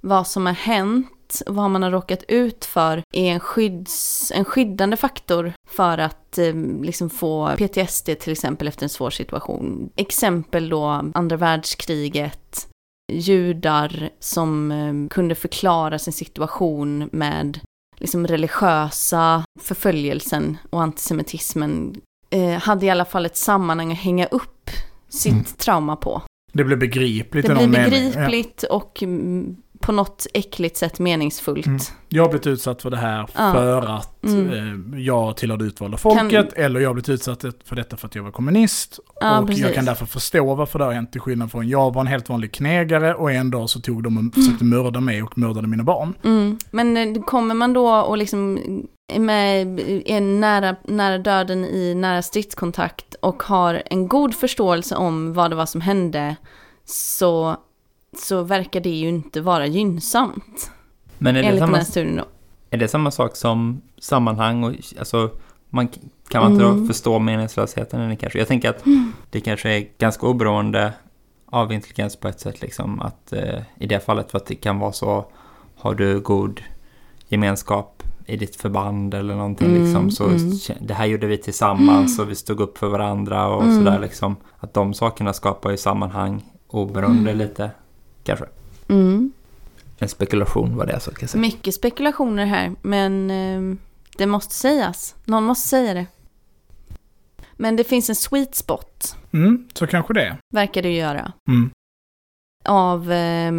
vad som har hänt, vad man har råkat ut för, är en, skydds, en skyddande faktor för att eh, liksom få PTSD till exempel efter en svår situation. Exempel då andra världskriget, judar som eh, kunde förklara sin situation med liksom religiösa förföljelsen och antisemitismen eh, hade i alla fall ett sammanhang att hänga upp sitt Mm. trauma på. Det blir begripligt Det någon mening. Ja. begripligt och mm, på något äckligt sätt meningsfullt. Mm. Jag har blivit utsatt för det här Ja. för att Mm. eh, jag tillhör det utvalda folket, eller jag har blivit utsatt för detta för att jag var kommunist. Ja, och precis. jag kan därför förstå varför det har hänt till skillnad från jag var en helt vanlig knegare och en dag så tog de och försökte mörda mig och mördade mina barn. Mm. Men eh, kommer man då och liksom med, är nära, nära döden i nära stridskontakt och har en god förståelse om vad det var som hände så, så verkar det ju inte vara gynnsamt. Men är det, Enligt den samma, här studien då. är det samma sak som sammanhang och alltså man kan man inte Mm. då förstå meningslösheten i det kanske? Jag tänker att det kanske är ganska oberoende av intelligens på ett sätt liksom att eh, i det fallet för att det kan vara så har du god gemenskap i ditt förband eller någonting Mm, liksom så mm. det här gjorde vi tillsammans och vi stod upp för varandra och Mm. sådär liksom att de sakerna skapar ju sammanhang oberoende lite kanske. Mm. En spekulation var det jag så kan säga. Mycket spekulationer här, men eh, det måste sägas. Någon måste säga det. Men det finns en sweet spot, Mm, så kanske det. verkar det göra. Mm. av eh,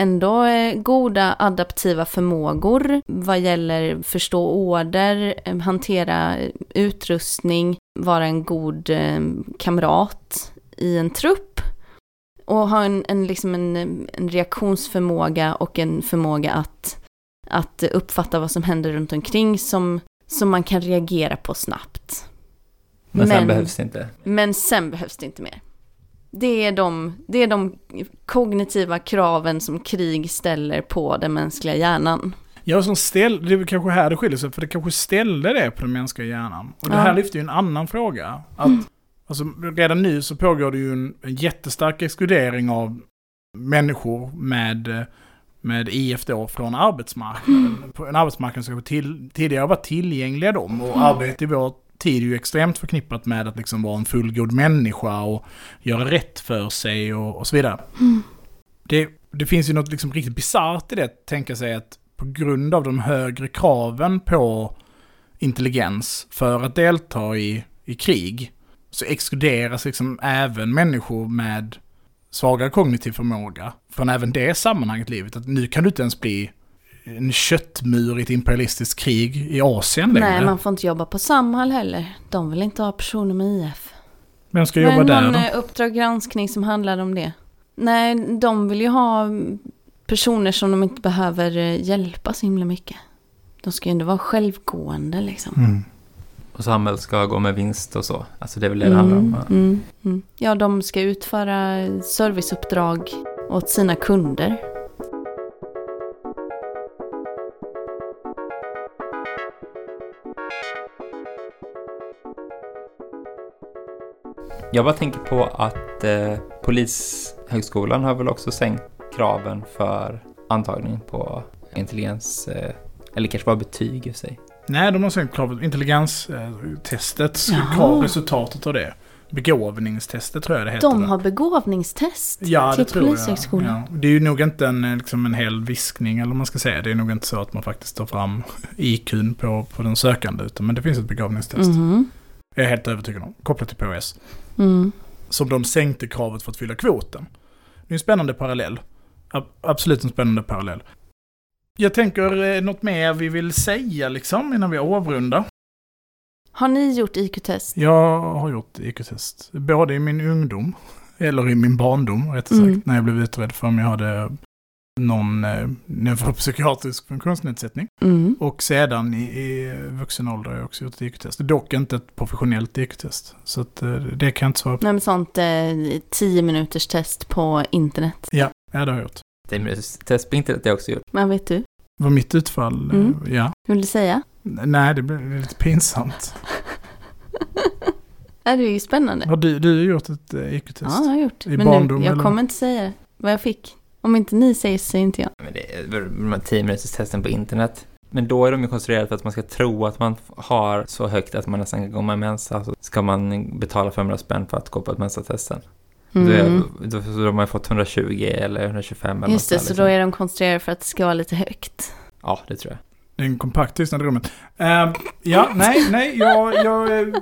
ändå eh, goda adaptiva förmågor vad gäller förstå order, eh, hantera utrustning, vara en god eh, kamrat i en trupp och ha en, en, liksom en, en reaktionsförmåga och en förmåga att, att uppfatta vad som händer runt omkring som, som man kan reagera på snabbt. Men sen Men- behövs det inte. Men sen behövs det inte mer. Det är, de, det är de kognitiva kraven som krig ställer på den mänskliga hjärnan. Ja, som ställ, det är väl kanske här det skiljer sig, för det kanske ställde det på den mänskliga hjärnan. Och det Ja. här lyfter ju en annan fråga. Att, Mm. Alltså, redan nu så pågår det ju en, en jättestark exkludering av människor med, med IF då från arbetsmarknaden. Mm. En arbetsmarknad som till, tidigare var tillgängliga dem. Och Mm. arbete i vår tid är ju extremt förknippat med att liksom vara en fullgod människa och göra rätt för sig och, och så vidare. Mm. Det, det finns ju något liksom riktigt bisarrt i det, att tänka sig att på grund av de högre kraven på intelligens för att delta i, i krig, så exkluderas liksom även människor med svagare kognitiv förmåga från även det sammanhanget i livet. Att nu kan du inte ens bli en köttmur i ett imperialistiskt krig i Asien längre. Nej, man får inte jobba på Samhall heller. De vill inte ha personer med IF. Vem ska Var jobba där någon då? eh, Uppdrag granskning som handlade om det? Nej, de vill ju ha personer som de inte behöver eh, hjälpa så himla mycket. De ska ju ändå vara självgående liksom. Mm. Och samhället ska gå med vinst och så. Alltså det är väl det det handlar om. Mm, mm, mm. Ja, de ska utföra serviceuppdrag åt sina kunder. Jag bara tänker på att eh, Polishögskolan har väl också sänkt kraven för antagning på intelligens, eh, eller kanske bara betyg i sig. Nej, de har sänkt kravet. Intelligenstestet, resultatet av det. Begåvningstestet tror jag det heter. De har begåvningstest Ja, det till. Polishögskolan. Ja. Det är ju nog inte en, liksom en hel viskning, eller vad man ska säga. Det är nog inte så att man faktiskt tar fram IQn på, på den sökande, utan men det finns ett begåvningstest. Mhm. Jag är helt övertygad om. Kopplat till POS. Mm. Som de sänkte kravet för att fylla kvoten. Det är en spännande parallell. Ab- absolut en spännande parallell. Jag tänker eh, något mer vi vill säga liksom innan vi avrundar. Har ni gjort IQ-test? Jag har gjort IQ-test. Både i min ungdom, eller i min barndom rättare sagt, Mm. när jag blev utredd för om jag hade någon eh, neuropsykiatrisk funktionsnedsättning. Mm. Och sedan i, i vuxen ålder har jag också gjort ett IQ-test. Dock inte ett professionellt IQ-test. Så att, eh, det kan jag inte svara på. Nej, men sånt eh, 10 minuters test på internet. Ja, ja det har jag gjort. Det är test på internet har jag också gjort. Men vet du? Var mitt utfall, eh, Mm. ja. Vill du säga? Nej, det blir lite pinsamt. Är det är ju spännande. Har du, du har gjort ett eh, IQ-test? Ja, jag har gjort. I Men barndom, nu, jag eller? kommer inte säga vad jag fick. Om inte ni säger så säger inte jag. Men det är de här 10 minuters testen på internet. Men då är de ju konstruerade för att man ska tro att man har så högt att man nästan kan gå med mensa. Så ska man betala 500 spänn för att gå på ett mensatesten. Då, är, Mm. då, då har man fått 120 eller 125 eller Just det, något så där, liksom. då är de konstruerade för att det ska vara lite högt. Ja, det tror jag. Det är en kompakt tystnad i rummet. Eh, ja, nej, nej, jag, jag...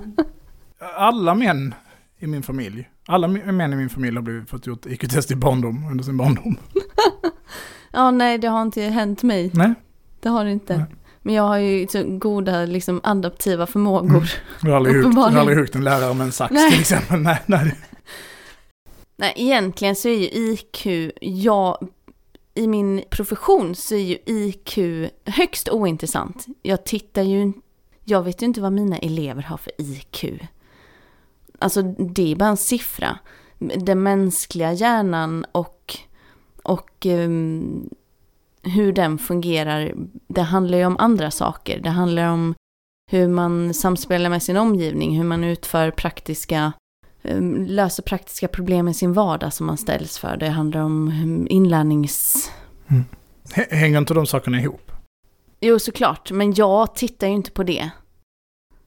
Alla män i min familj, alla män i min familj har blivit, fått gjort IQ-test i barndom, under sin barndom. Ja, nej, det har inte hänt mig. Nej, Det har det inte. Nej. Men jag har ju så goda liksom, adaptiva förmågor. Mm. jag har har aldrig huggit en lärare med en sax Nej. till exempel. Nej, nej. Nej, egentligen så är ju IQ, jag, i min profession så är ju IQ högst ointressant. Jag tittar ju, jag vet ju inte vad mina elever har för IQ. Alltså det är bara en siffra. Den mänskliga hjärnan och, och um, hur den fungerar, det handlar ju om andra saker. Det handlar om hur man samspelar med sin omgivning, hur man utför praktiska löser praktiska problem i sin vardag som man ställs för. Det handlar om mm, inlärnings... H- Hänger inte de sakerna ihop? Jo, såklart, men jag tittar ju inte på det.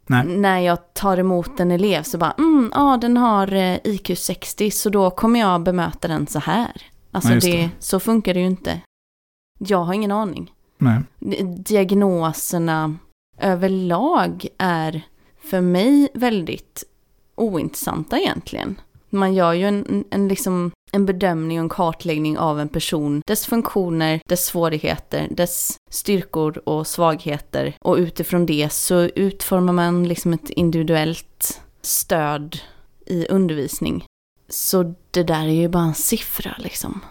Nej. När jag tar emot en elev så bara, mm, ja, den har eh, IQ 60, så då kommer jag bemöta den så här. Alltså, just det, det. så funkar det ju inte. Jag har ingen aning. Nej. Diagnoserna överlag är för mig väldigt ointressanta egentligen. Man gör ju en, en, liksom, en bedömning och en kartläggning av en person, dess funktioner, dess svårigheter, dess styrkor och svagheter. Och utifrån det så utformar man liksom ett individuellt stöd i undervisning. Så det där är ju bara en siffra liksom.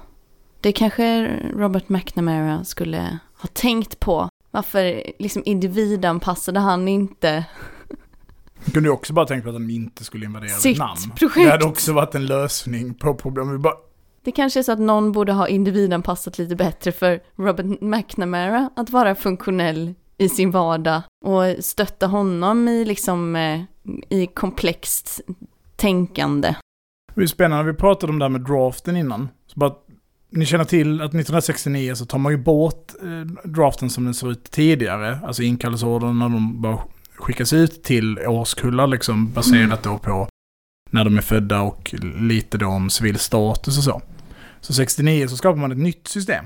Det kanske Robert McNamara skulle ha tänkt på. Varför liksom individanpassade han inte jag kunde ju också bara tänka på att de inte skulle invadera Sitt Vietnam. projekt. Det hade också varit en lösning på problemet. Bara, Det kanske är så att någon borde ha individanpassat lite bättre för Robert McNamara att vara funktionell i sin vardag och stötta honom i liksom eh, i komplext tänkande. Det är spännande, vi pratade om det här med draften innan. Så bara, ni känner till att 1969 så tar man ju bort eh, draften som den ser ut tidigare. Alltså inkallelseordern när de bara skickas ut till årskullar liksom baserat då på när de är födda och lite då om civil status och så. Så 69 så skapar man ett nytt system.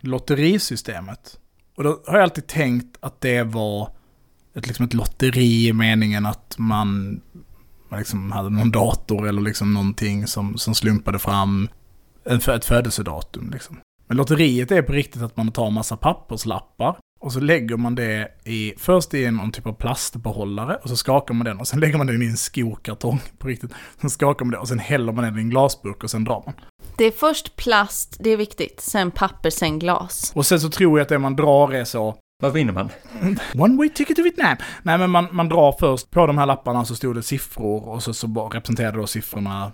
Lotterisystemet. Och då har jag alltid tänkt att det var ett, liksom ett lotteri i meningen att man man liksom hade någon dator eller liksom någonting som, som slumpade fram en, ett födelsedatum. Liksom. Men lotteriet är på riktigt att man tar massa papperslappar och så lägger man det i, först i någon typ av plastbehållare och så skakar man den och sen lägger man den i en skokartong på riktigt. Sen skakar man det och sen häller man den i en glasburk och sen drar man. Det är först plast, det är viktigt, sen papper, sen glas. Och sen så tror jag att det man drar är så, Vad vinner man? One way ticket to Vietnam. Nej men man, man drar först, på de här lapparna så stod det siffror och så, så representerade då siffrorna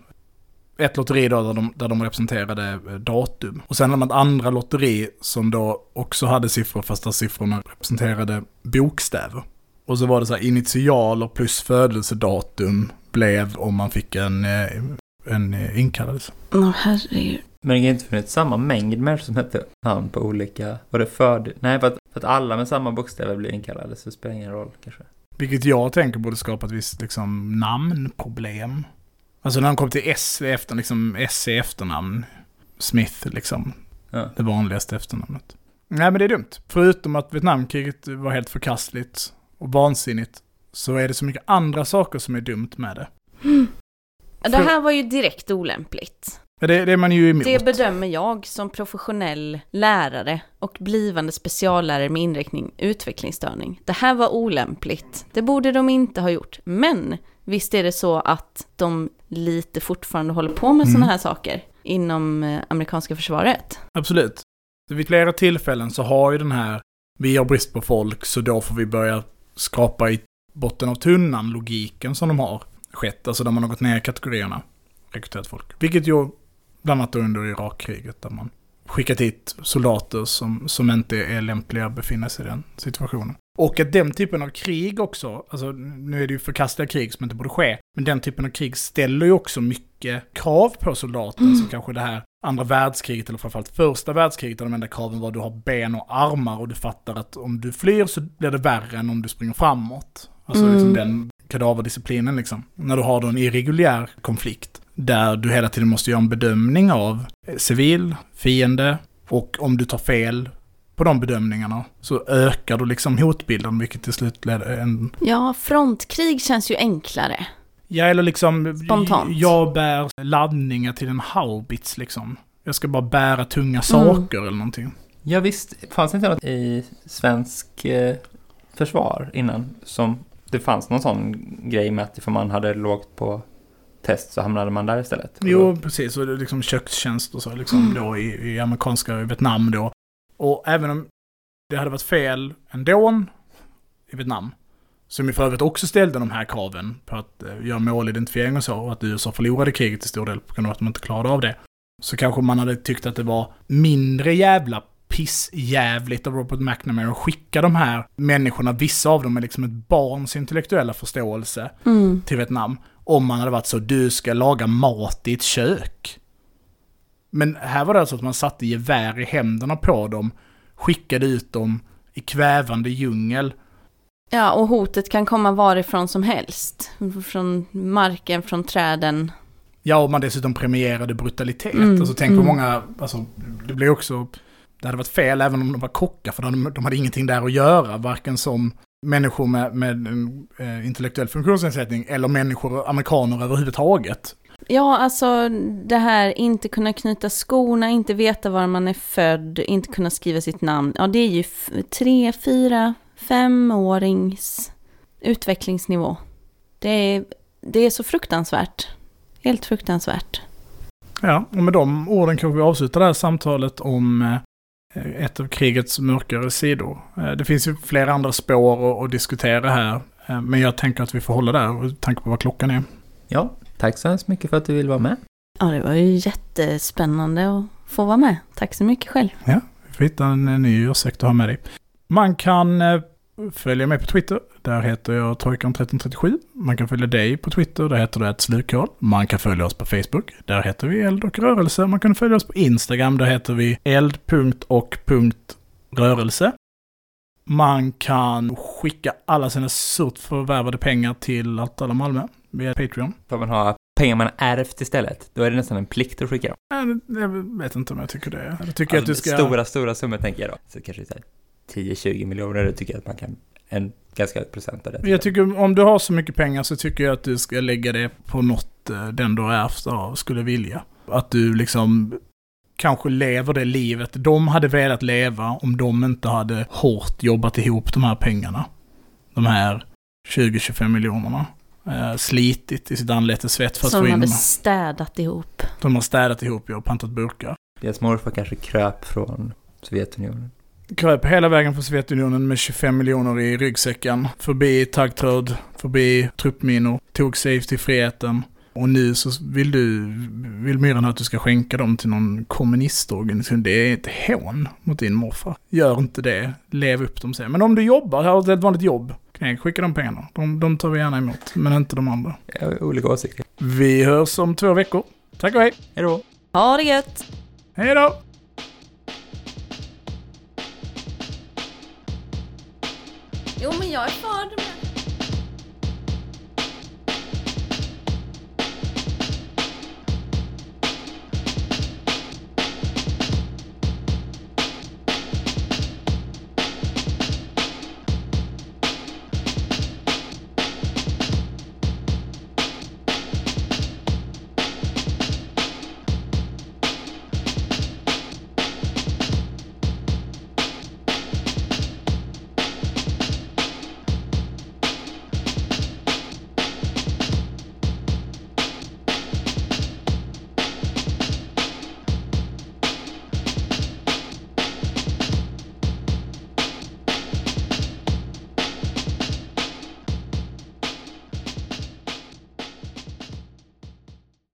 ett lotteri då där de, där de representerade eh, datum. Och sen hade man ett andra lotteri som då också hade siffror fast där siffrorna representerade bokstäver. Och så var det så här initialer plus födelsedatum blev om man fick en, eh, en eh, inkallelse. Åh herregud. Men det har inte funnits samma mängd människor som hette namn på olika... Var det för... Nej, för att, för att alla med samma bokstäver blir inkallade så spelar det ingen roll kanske. Vilket jag tänker borde skapa ett visst liksom, namnproblem. Alltså när de kom till S, efter, liksom, S i efternamn. Smith liksom. Ja. Det vanligaste efternamnet. Nej men det är dumt. Förutom att Vietnamkriget var helt förkastligt och vansinnigt. Så är det så mycket andra saker som är dumt med det. Det här var ju direkt olämpligt. Ja, det, det är man ju emot. Det bedömer jag som professionell lärare och blivande speciallärare med inriktning utvecklingsstörning. Det här var olämpligt. Det borde de inte ha gjort. Men visst är det så att de lite fortfarande håller på med Mm. sådana här saker inom eh, amerikanska försvaret. Absolut. Vid flera tillfällen så har ju den här, vi har brist på folk så då får vi börja skapa i botten av tunnan logiken som de har skett. Alltså där man har gått ner i kategorierna, rekryterat folk. Vilket ju bland annat under Irakkriget där man skickat hit soldater som, som inte är lämpliga att befinna sig i den situationen. Och att den typen av krig också, alltså nu är det ju förkastliga krig som inte borde ske, men den typen av krig ställer ju också mycket krav på soldaten, som kanske det här andra världskriget, eller framförallt första världskriget, där de enda kraven var att du har ben och armar och du fattar att om du flyr så blir det värre än om du springer framåt. Alltså Mm. liksom den kadaverdisciplinen liksom. När du har då en irreguljär konflikt, där du hela tiden måste göra en bedömning av civil, fiende, och om du tar fel på de bedömningarna så ökar du liksom hotbilden, vilket till slut leder en... Ja, frontkrig känns ju enklare. Ja, eller liksom... Spontant. Jag bär laddningar till en haubits liksom. Jag ska bara bära tunga saker eller någonting. Ja visst, fanns det inte något i svensk eh, försvar innan som det fanns någon sån grej med att ifall man hade lågt på test så hamnade man där istället? Jo, precis. Och det är liksom kökstjänst och så liksom då i, i amerikanska Vietnam då. Och även om det hade varit fel ändå i Vietnam, som ju för övrigt också ställde de här kraven på att eh, göra målidentifiering och så, och att USA förlorade kriget till stor del på grund av att de inte klarade av det. Så kanske man hade tyckt att det var mindre jävla pissjävligt av Robert McNamara att skicka de här människorna, vissa av dem är liksom ett barns intellektuella förståelse, Mm. till Vietnam om man hade varit så du ska laga mat i ett kök. Men här var det alltså att man satte gevär i händerna på dem, skickade ut dem i kvävande djungel. Ja, och hotet kan komma varifrån som helst. Från marken, från träden. Ja, och man dessutom premierade brutalitet. Mm, Alltså tänk på mm. många, alltså det blir också, det hade varit fel även om de var kockar, för de, de hade ingenting där att göra, varken som människor med, med eh, intellektuell funktionsnedsättning eller människor, amerikaner överhuvudtaget. Ja, alltså det här inte kunna knyta skorna, inte veta var man är född, inte kunna skriva sitt namn. Ja, det är ju tre, fyra, femårings utvecklingsnivå. Det är, det är så fruktansvärt. Helt fruktansvärt. Ja, och med de orden kanske vi avslutar det här samtalet om eh, ett av krigets mörkare sidor. Eh, Det finns ju flera andra spår att, diskutera här, eh, men jag tänker att vi får hålla där, och tanke på vad klockan är. Ja, tack så hemskt mycket för att du vill vara med. Ja, det var ju jättespännande att få vara med. Tack så mycket själv. Vi får hitta en eh, ny ursäkt att ha med dig. Man kan eh, följa mig på Twitter. Där heter jag Trojkan1337. Man kan följa dig på Twitter. Där heter du ett slukhål. Man kan följa oss på Facebook. Där heter vi eld och rörelse. Man kan följa oss på Instagram. Där heter vi eld.och.rörelse. Man kan skicka alla sina surt förvärvade pengar till Altala Malmö via Patreon. Får man ha pengar man ärvt istället, då är det nästan en plikt att skicka dem. Jag vet inte om jag tycker det. Jag tycker att du ska... Stora, stora summor tänker jag då. Så kanske så här 10-20 miljoner, då tycker jag att man kan en ganska hög procent av det. Jag tycker om du har så mycket pengar så tycker jag att du ska lägga det på något eh, den du har ärvt av skulle vilja. Att du liksom kanske lever det livet de hade velat leva om de inte hade hårt jobbat ihop de här pengarna. De här 20-25 miljonerna. Eh, slitit i sitt anletes svett för att Som få de in hade dem. här. städat ihop. De har städat ihop ja, och pantat burkar. Deras morfar kanske kröp från Sovjetunionen. Kröp hela vägen från Sovjetunionen med 25 miljoner i ryggsäcken. Förbi taggtråd, förbi truppminor, tog sig till friheten. Och nu så vill du, vill Myran att du ska skänka dem till någon kommunistorganisation. Det är ett hån mot din morfar. Gör inte det, lev upp dem sen. Men om du jobbar, har ett vanligt jobb, knäck, skicka de pengarna. De, de tar vi gärna emot, men inte de andra. Jag har olika åsikter. Vi hörs om två veckor. Tack och hej! Hej då! Ha det gött! Hej då! Jo men jag är för